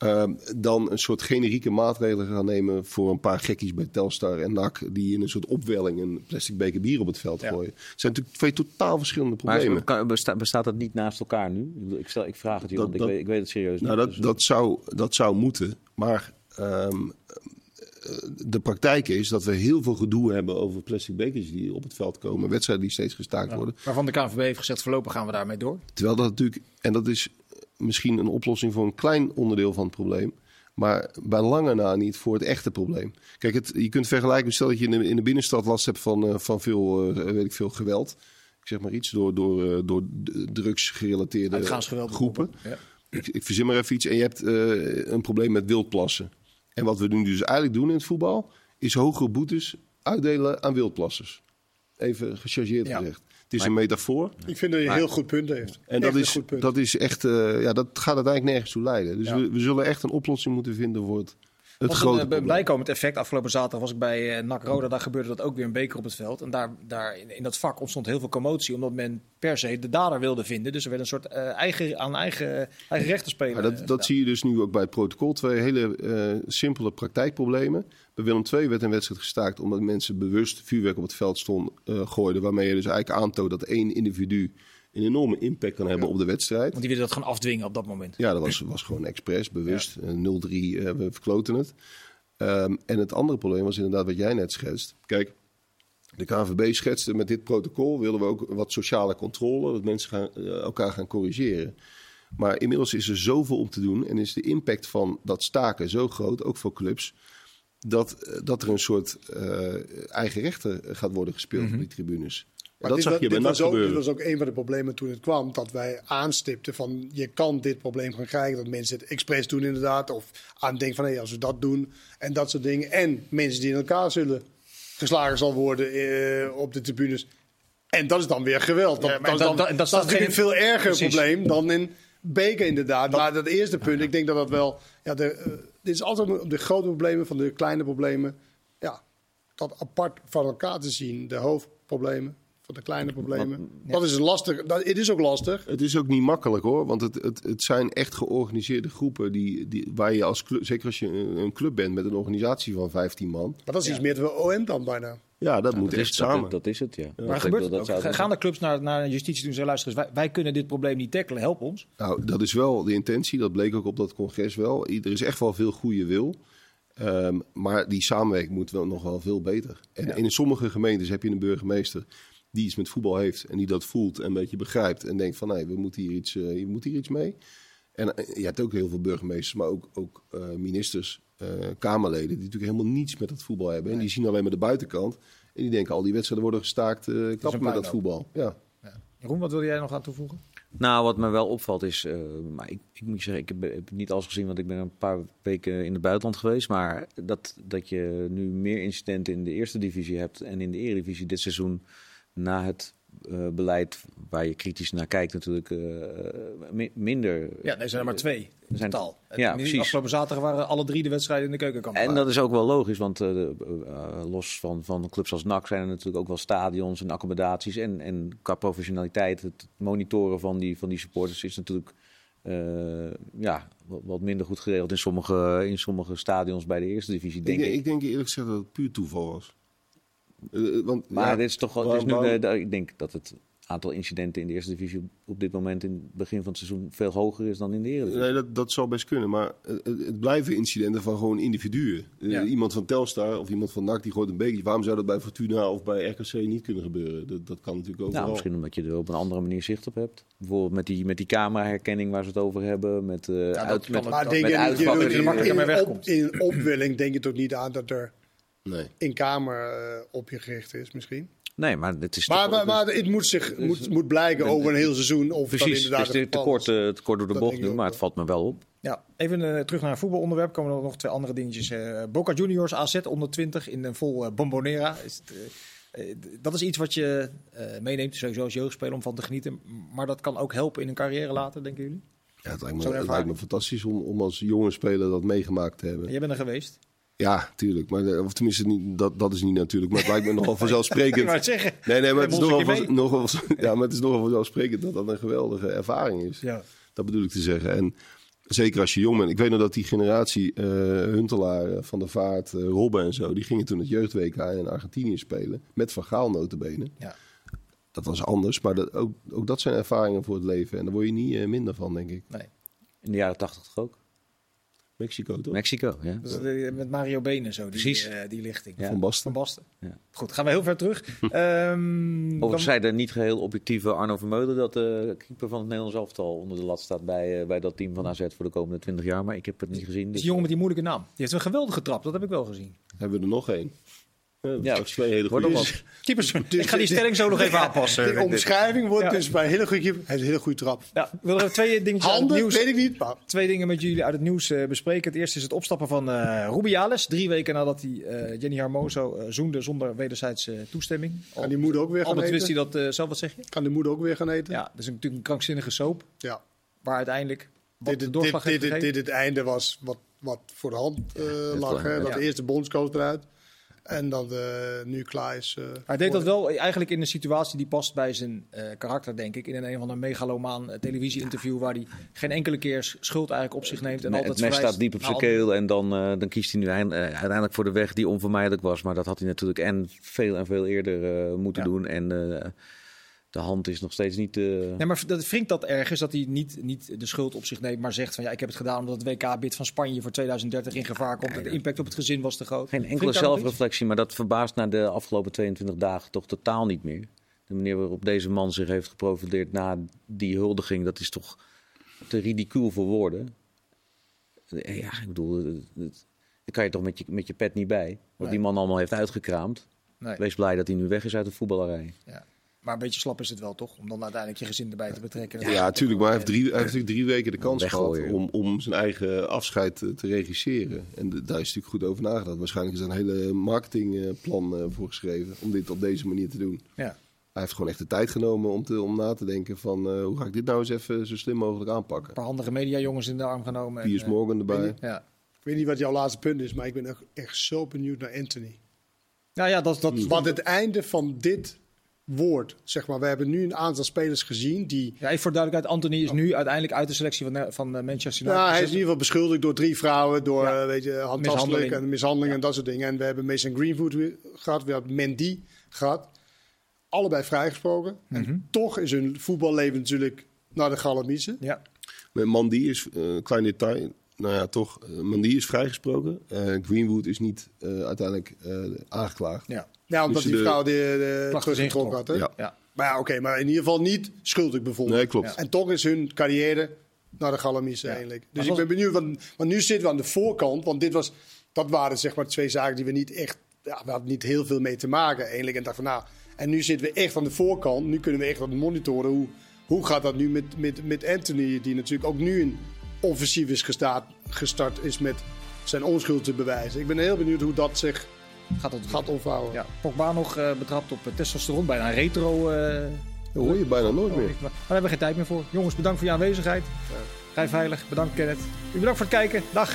Ehm, dan een soort generieke maatregelen gaan nemen voor een paar gekkies bij Telstar en NAC. Die in een soort opwelling een plastic beker bier op het veld Ja. gooien. Het zijn natuurlijk twee totaal verschillende problemen. Maar kan- besta- bestaat dat niet naast elkaar nu? Ik stel, ik vraag het je, Dat- want ik, weet, ik weet het serieus Nou, niet. dat, Dus- dat, zou, dat zou moeten. Maar ehm, eh, de praktijk is dat we heel veel gedoe hebben over plastic bekertjes die op het veld komen. Wedstrijden die steeds gestaakt worden. Waarvan de KNVB heeft gezegd: voorlopig gaan we daarmee door. Terwijl dat natuurlijk, en dat is misschien een oplossing voor een klein onderdeel van het probleem. Maar bij lange na niet voor het echte probleem. Kijk, het, je kunt vergelijken, stel dat je in de, in de binnenstad last hebt van, eh, van veel, eh, weet ik veel, geweld. Ik zeg maar iets, door, door, eh, door drugsgerelateerde groepen. Ja. Ik, ik verzin maar even iets. En je hebt eh, een probleem met wildplassen. En wat we nu dus eigenlijk doen in het voetbal... is hogere boetes uitdelen aan wildplassers. Even gechargeerd Ja. gezegd. Het is een metafoor. Ik vind dat je een heel goed punt heeft. En Echt dat een is, goed punt. dat is echt... eh, ja, dat gaat uiteindelijk nergens toe leiden. Dus Ja. we, we zullen echt een oplossing moeten vinden voor het, het was grote een, eh, probleem. bijkomend effect. Afgelopen zaterdag was ik bij eh NAC Roda. Daar gebeurde dat ook weer een beker op het veld. En daar, daar in, in dat vak ontstond heel veel commotie. Omdat men per se de dader wilde vinden. Dus er werd een soort eh, eigen, aan eigen, eigen rechten spelen. Maar dat, dat zie je dus nu ook bij het protocol. Twee hele eh, simpele praktijkproblemen. Bij Willem II werd een wedstrijd gestaakt omdat mensen bewust vuurwerk op het veld stond, eh, gooiden. Waarmee je dus eigenlijk aantoont dat één individu een enorme impact kan hebben op de wedstrijd. Want die wilden dat gaan afdwingen op dat moment. Ja, dat was, was gewoon expres, bewust. Eh, 0-3, eh, we verkloten het. Ehm, en het andere probleem was inderdaad wat jij net schetst. Kijk, de KNVB schetste met dit protocol... willen we ook wat sociale controle, dat mensen gaan, eh, elkaar gaan corrigeren. Maar inmiddels is er zoveel om te doen... en is de impact van dat staken zo groot, ook voor clubs... dat, eh, dat er een soort eh, eigen rechter gaat worden gespeeld op die tribunes. Maar dat dit, zag je bij dit, NAC was ook, dit was ook een van de problemen toen het kwam. Dat wij aanstipten van je kan dit probleem gaan krijgen. Dat mensen het expres doen inderdaad. Of aan denken van hé, als we dat doen en dat soort dingen. En mensen die in elkaar zullen geslagen zal worden eh, op de tribunes. En dat is dan weer geweld. Dat, Ja, maar dat, is dan- dat- en dat dat staat is natuurlijk een geen- veel erger Precies. probleem dan in Beker inderdaad. maar dat eerste punt, ik denk dat dat wel... Ja, de, dit is altijd de grote problemen van de kleine problemen. Ja, dat apart van elkaar te zien. De hoofdproblemen van de kleine problemen. Dat is lastig. Dat, het is ook lastig. Het is ook niet makkelijk hoor, want het, het, het zijn echt georganiseerde groepen die, die, waar je als club, zeker als je een, club bent met een organisatie van 15 man, Maar dat is iets meer dan OM dan bijna. ja, dat moet dat, echt is, samen. dat, dat is het, ja. Maar Dat- gebeurt dat Gaan de clubs naar, naar justitie doen? Zeggen, luister eens, wij, wij kunnen dit probleem niet tackelen. Help ons. Nou, dat is wel de intentie, dat bleek ook op dat congres wel. Er is echt wel veel goede wil. Ehm, maar die samenwerking moet wel nog wel veel beter. En in sommige gemeentes heb je een burgemeester die iets met voetbal heeft en die dat voelt en een beetje begrijpt en denkt van nee, we moeten hier iets, eh, je moet hier iets mee. En eh, je hebt ook heel veel burgemeesters, maar ook, ook eh, ministers, eh, Kamerleden, die natuurlijk helemaal niets met dat voetbal hebben. En die zien alleen maar de buitenkant. En die denken al die wedstrijden worden gestaakt, eh kappen met dat voetbal. Ja. Jeroen, wat wil jij nog aan toevoegen? Nou, wat me wel opvalt is, eh, maar ik, ik moet zeggen, ik heb, heb niet alles gezien, want ik ben een paar weken in het buitenland geweest. Maar dat, dat je nu meer incidenten in de eerste divisie hebt en in de eredivisie dit seizoen na het eh, beleid waar je kritisch naar kijkt natuurlijk eh, mi- minder. Ja, er zijn er maar twee in zijn- totaal. Ja, precies. Afgelopen zaterdag waren alle drie de wedstrijden in de keukenkamp. En dat is ook wel logisch, want eh, eh, los van, van clubs als NAC zijn er natuurlijk ook wel stadions en accommodaties. En, en qua professionaliteit, het monitoren van die, van die supporters is natuurlijk eh, ja, wat, minder goed geregeld in sommige, in sommige stadions bij de eerste divisie, denk ik, ik. denk- ik denk eerlijk gezegd dat het puur toeval was. Eh, eh, want, maar ja, dit is toch wel, het is nu, eh, ik denk dat het aantal incidenten in de eerste divisie op, dit moment in het begin van het seizoen veel hoger is dan in de eredivisie. Nee, dat, dat zou best kunnen. Maar het, blijven incidenten van gewoon individuen. Eh, Ja. Iemand van Telstar of iemand van NAC die gooit een bekertje. Waarom zou dat bij Fortuna of bij RKC niet kunnen gebeuren? Dat, dat kan natuurlijk overal. Nou, misschien omdat je er op een andere manier zicht op hebt. Bijvoorbeeld met die, met die cameraherkenning waar ze het over hebben. Met, eh dat uit, kan met, ook. Maar dat- denk met je, niet- je in, makkelijker mee in, in opwelling denk je toch niet aan dat er Nee. in kamer eh, op je gericht is misschien. Nee, maar het is Maar, maar, maar het moet, zich, moet, moet blijken over een heel seizoen of dat Precies, inderdaad het is het te kort, eh, te kort door de Dat bocht nu, maar het valt me wel op. Ja, even eh, terug naar een voetbalonderwerp. Komen er nog twee andere dingetjes. Eh, Boca Juniors AZ onder 20 in een vol bombonera. Is het, dat is iets wat je eh, meeneemt, sowieso als jeugdspeler, om van te genieten. Maar dat kan ook helpen in een carrière later, denken jullie? Ja, het lijkt me, het lijkt me fantastisch om, om als jonge speler dat meegemaakt te hebben. Jij bent er geweest. Ja, tuurlijk. Maar, eh, of tenminste, niet, dat, dat is niet natuurlijk. Maar het lijkt me nogal vanzelfsprekend. Ik wou het zeggen. Nee, nee, maar het is, nogal, van- nogal, ja, maar het is nogal vanzelfsprekend dat dat een geweldige ervaring is. Ja. Dat bedoel ik te zeggen. En zeker als je jong bent. Ik weet nog dat die generatie eh Huntelaar, eh, Van der Vaart, eh, Robben en zo... die gingen toen het jeugd-WK in Argentinië spelen. Met Van Gaal notabene. Ja. Dat was anders, maar dat, ook, ook dat zijn ervaringen voor het leven. En daar word je niet minder van, denk ik. Nee. In de jaren tachtig toch ook? Mexico, toch? Mexico, ja. Dus met Mario Benen zo, die, Precies. eh, die lichting. Ja. Van Basten. Van Basten. Ja. Goed, gaan we heel ver terug. Ehm, Overigens dan- zei de niet geheel objectieve Arno Vermeulen dat de keeper van het Nederlands elftal onder de lat staat bij, eh, bij dat team van AZ voor de komende 20 jaar. Maar ik heb het niet gezien. is dus- die jongen met die moeilijke naam. Die heeft een geweldige trap, dat heb ik wel gezien. Hebben we er nog één? Ja, Ja, straks twee hele goede. nog wat. Keepers, ik ga die stelling zo nog even aanpassen. De omschrijving wordt Ja. dus bij een hele goede keeper. Hij heeft een hele goede trap. Ja, ik wil er even twee dingetjes uit het nieuws. weet ik niet. Maar Twee dingen met jullie uit het nieuws eh, bespreken. Het eerste is het opstappen van eh Rubiales. Drie weken nadat hij eh, Jenny Hermoso eh, zoende zonder wederzijdse toestemming. kan die moeder ook weer gaan Altijd wist hij eten? dat eh, zelf, wat zeg je? Kan de moeder ook weer gaan eten? Ja, dat is natuurlijk een krankzinnige soap. Ja. Waar uiteindelijk Dit, de dit, dit, dit, het einde was wat, wat voor de hand eh, lag. Hè? Dat Ja. de eerste bondscoach eruit. En dat eh, nu klaar is. eh, Hij deed dat wel eigenlijk in een situatie die past bij zijn eh, karakter, denk ik. In een, een van een megalomaan eh, televisieinterview waar hij geen enkele keer schuld eigenlijk op zich neemt. En Nee, altijd het mes staat diep op zijn keel en dan, eh, dan kiest hij nu eind- eh, uiteindelijk voor de weg die onvermijdelijk was. Maar dat had hij natuurlijk en veel en veel eerder eh, moeten Ja. doen. En eh, de hand is nog steeds niet... eh, Nee, maar dat wringt dat ergens dat hij niet, niet de schuld op zich neemt, maar zegt van ja, ik heb het gedaan omdat het WK-bid van Spanje voor 2030 in gevaar komt. en de impact op het gezin was te groot. Geen enkele zelfreflectie, maar dat verbaast na de afgelopen 22 dagen toch totaal niet meer. De manier waarop deze man zich heeft geprofileerd na die huldiging, dat is toch te ridicuul voor woorden. Eh, Ja, ik bedoel, daar kan je toch met je, met je pet niet bij. Wat Nee. die man allemaal heeft uitgekraamd. Nee. Wees blij dat hij nu weg is uit de voetballerij. Ja. Maar een beetje slap is het wel toch, om dan uiteindelijk je gezin erbij te betrekken. Ja, natuurlijk. Maar hij heeft, drie, hij heeft natuurlijk drie weken de kans gehad om, om zijn eigen afscheid te, te regisseren. En d- daar is natuurlijk goed over nagedacht. Waarschijnlijk is er een hele marketingplan eh, voor geschreven om dit op deze manier te doen. Ja. Hij heeft gewoon echt de tijd genomen om, te, om na te denken van eh, hoe ga ik dit nou eens even zo slim mogelijk aanpakken. Een paar handige mediajongens in de arm genomen. en, Piers eh, Morgan erbij. weet Ja. Ik weet niet wat jouw laatste punt is, maar ik ben echt, echt zo benieuwd naar Anthony. Nou ja, dat, dat, Want het einde van dit woord, zeg maar, we hebben nu een aantal spelers gezien die. Ja, even voor duidelijkheid, Anthony is nu uiteindelijk uit de selectie van, van eh, Manchester United. Nou, hij is in ieder geval beschuldigd door drie vrouwen, door Ja. eh, weet je, handtastelijk en mishandeling en dat soort dingen. En we hebben Mason Greenwood gehad, we hebben Mendy gehad. Allebei vrijgesproken. Mhm. En toch is hun voetballeven natuurlijk naar de galamiezen. Ja. Met Mandy is, eh, een klein detail, nou ja toch, eh, Mandy is vrijgesproken. Eh, Greenwood is niet eh, uiteindelijk eh, aangeklaagd. Ja. Ja, omdat die vrouw de, de is teruggetrokken had. Hè? Ja. Ja. Maar ja, oké, maar in ieder geval niet schuldig bevonden. Nee, klopt. En toch is hun carrière naar de galamiezen Ja. eigenlijk. Dus ik was- ben benieuwd, want, want nu zitten we aan de voorkant. Want dit was, dat waren zeg maar twee zaken die we niet echt... Ja, we hadden niet heel veel mee te maken eigenlijk. En dacht van nou, En nu zitten we echt aan de voorkant. Nu kunnen we echt het monitoren. Hoe, hoe gaat dat nu met, met, met Anthony, die natuurlijk ook nu een offensief is gestart, gestart is met zijn onschuld te bewijzen. Ik ben heel benieuwd hoe dat zich Gaat het gaat ontvouwen. Ja, Pogba nog eh, betrapt op eh, testosteron, bijna een retro. eh, Dat hoor je bijna nooit meer. Maar daar hebben we geen tijd meer voor. Jongens, bedankt voor je aanwezigheid. Rij veilig, bedankt Kenneth. U bedankt voor het kijken. Dag.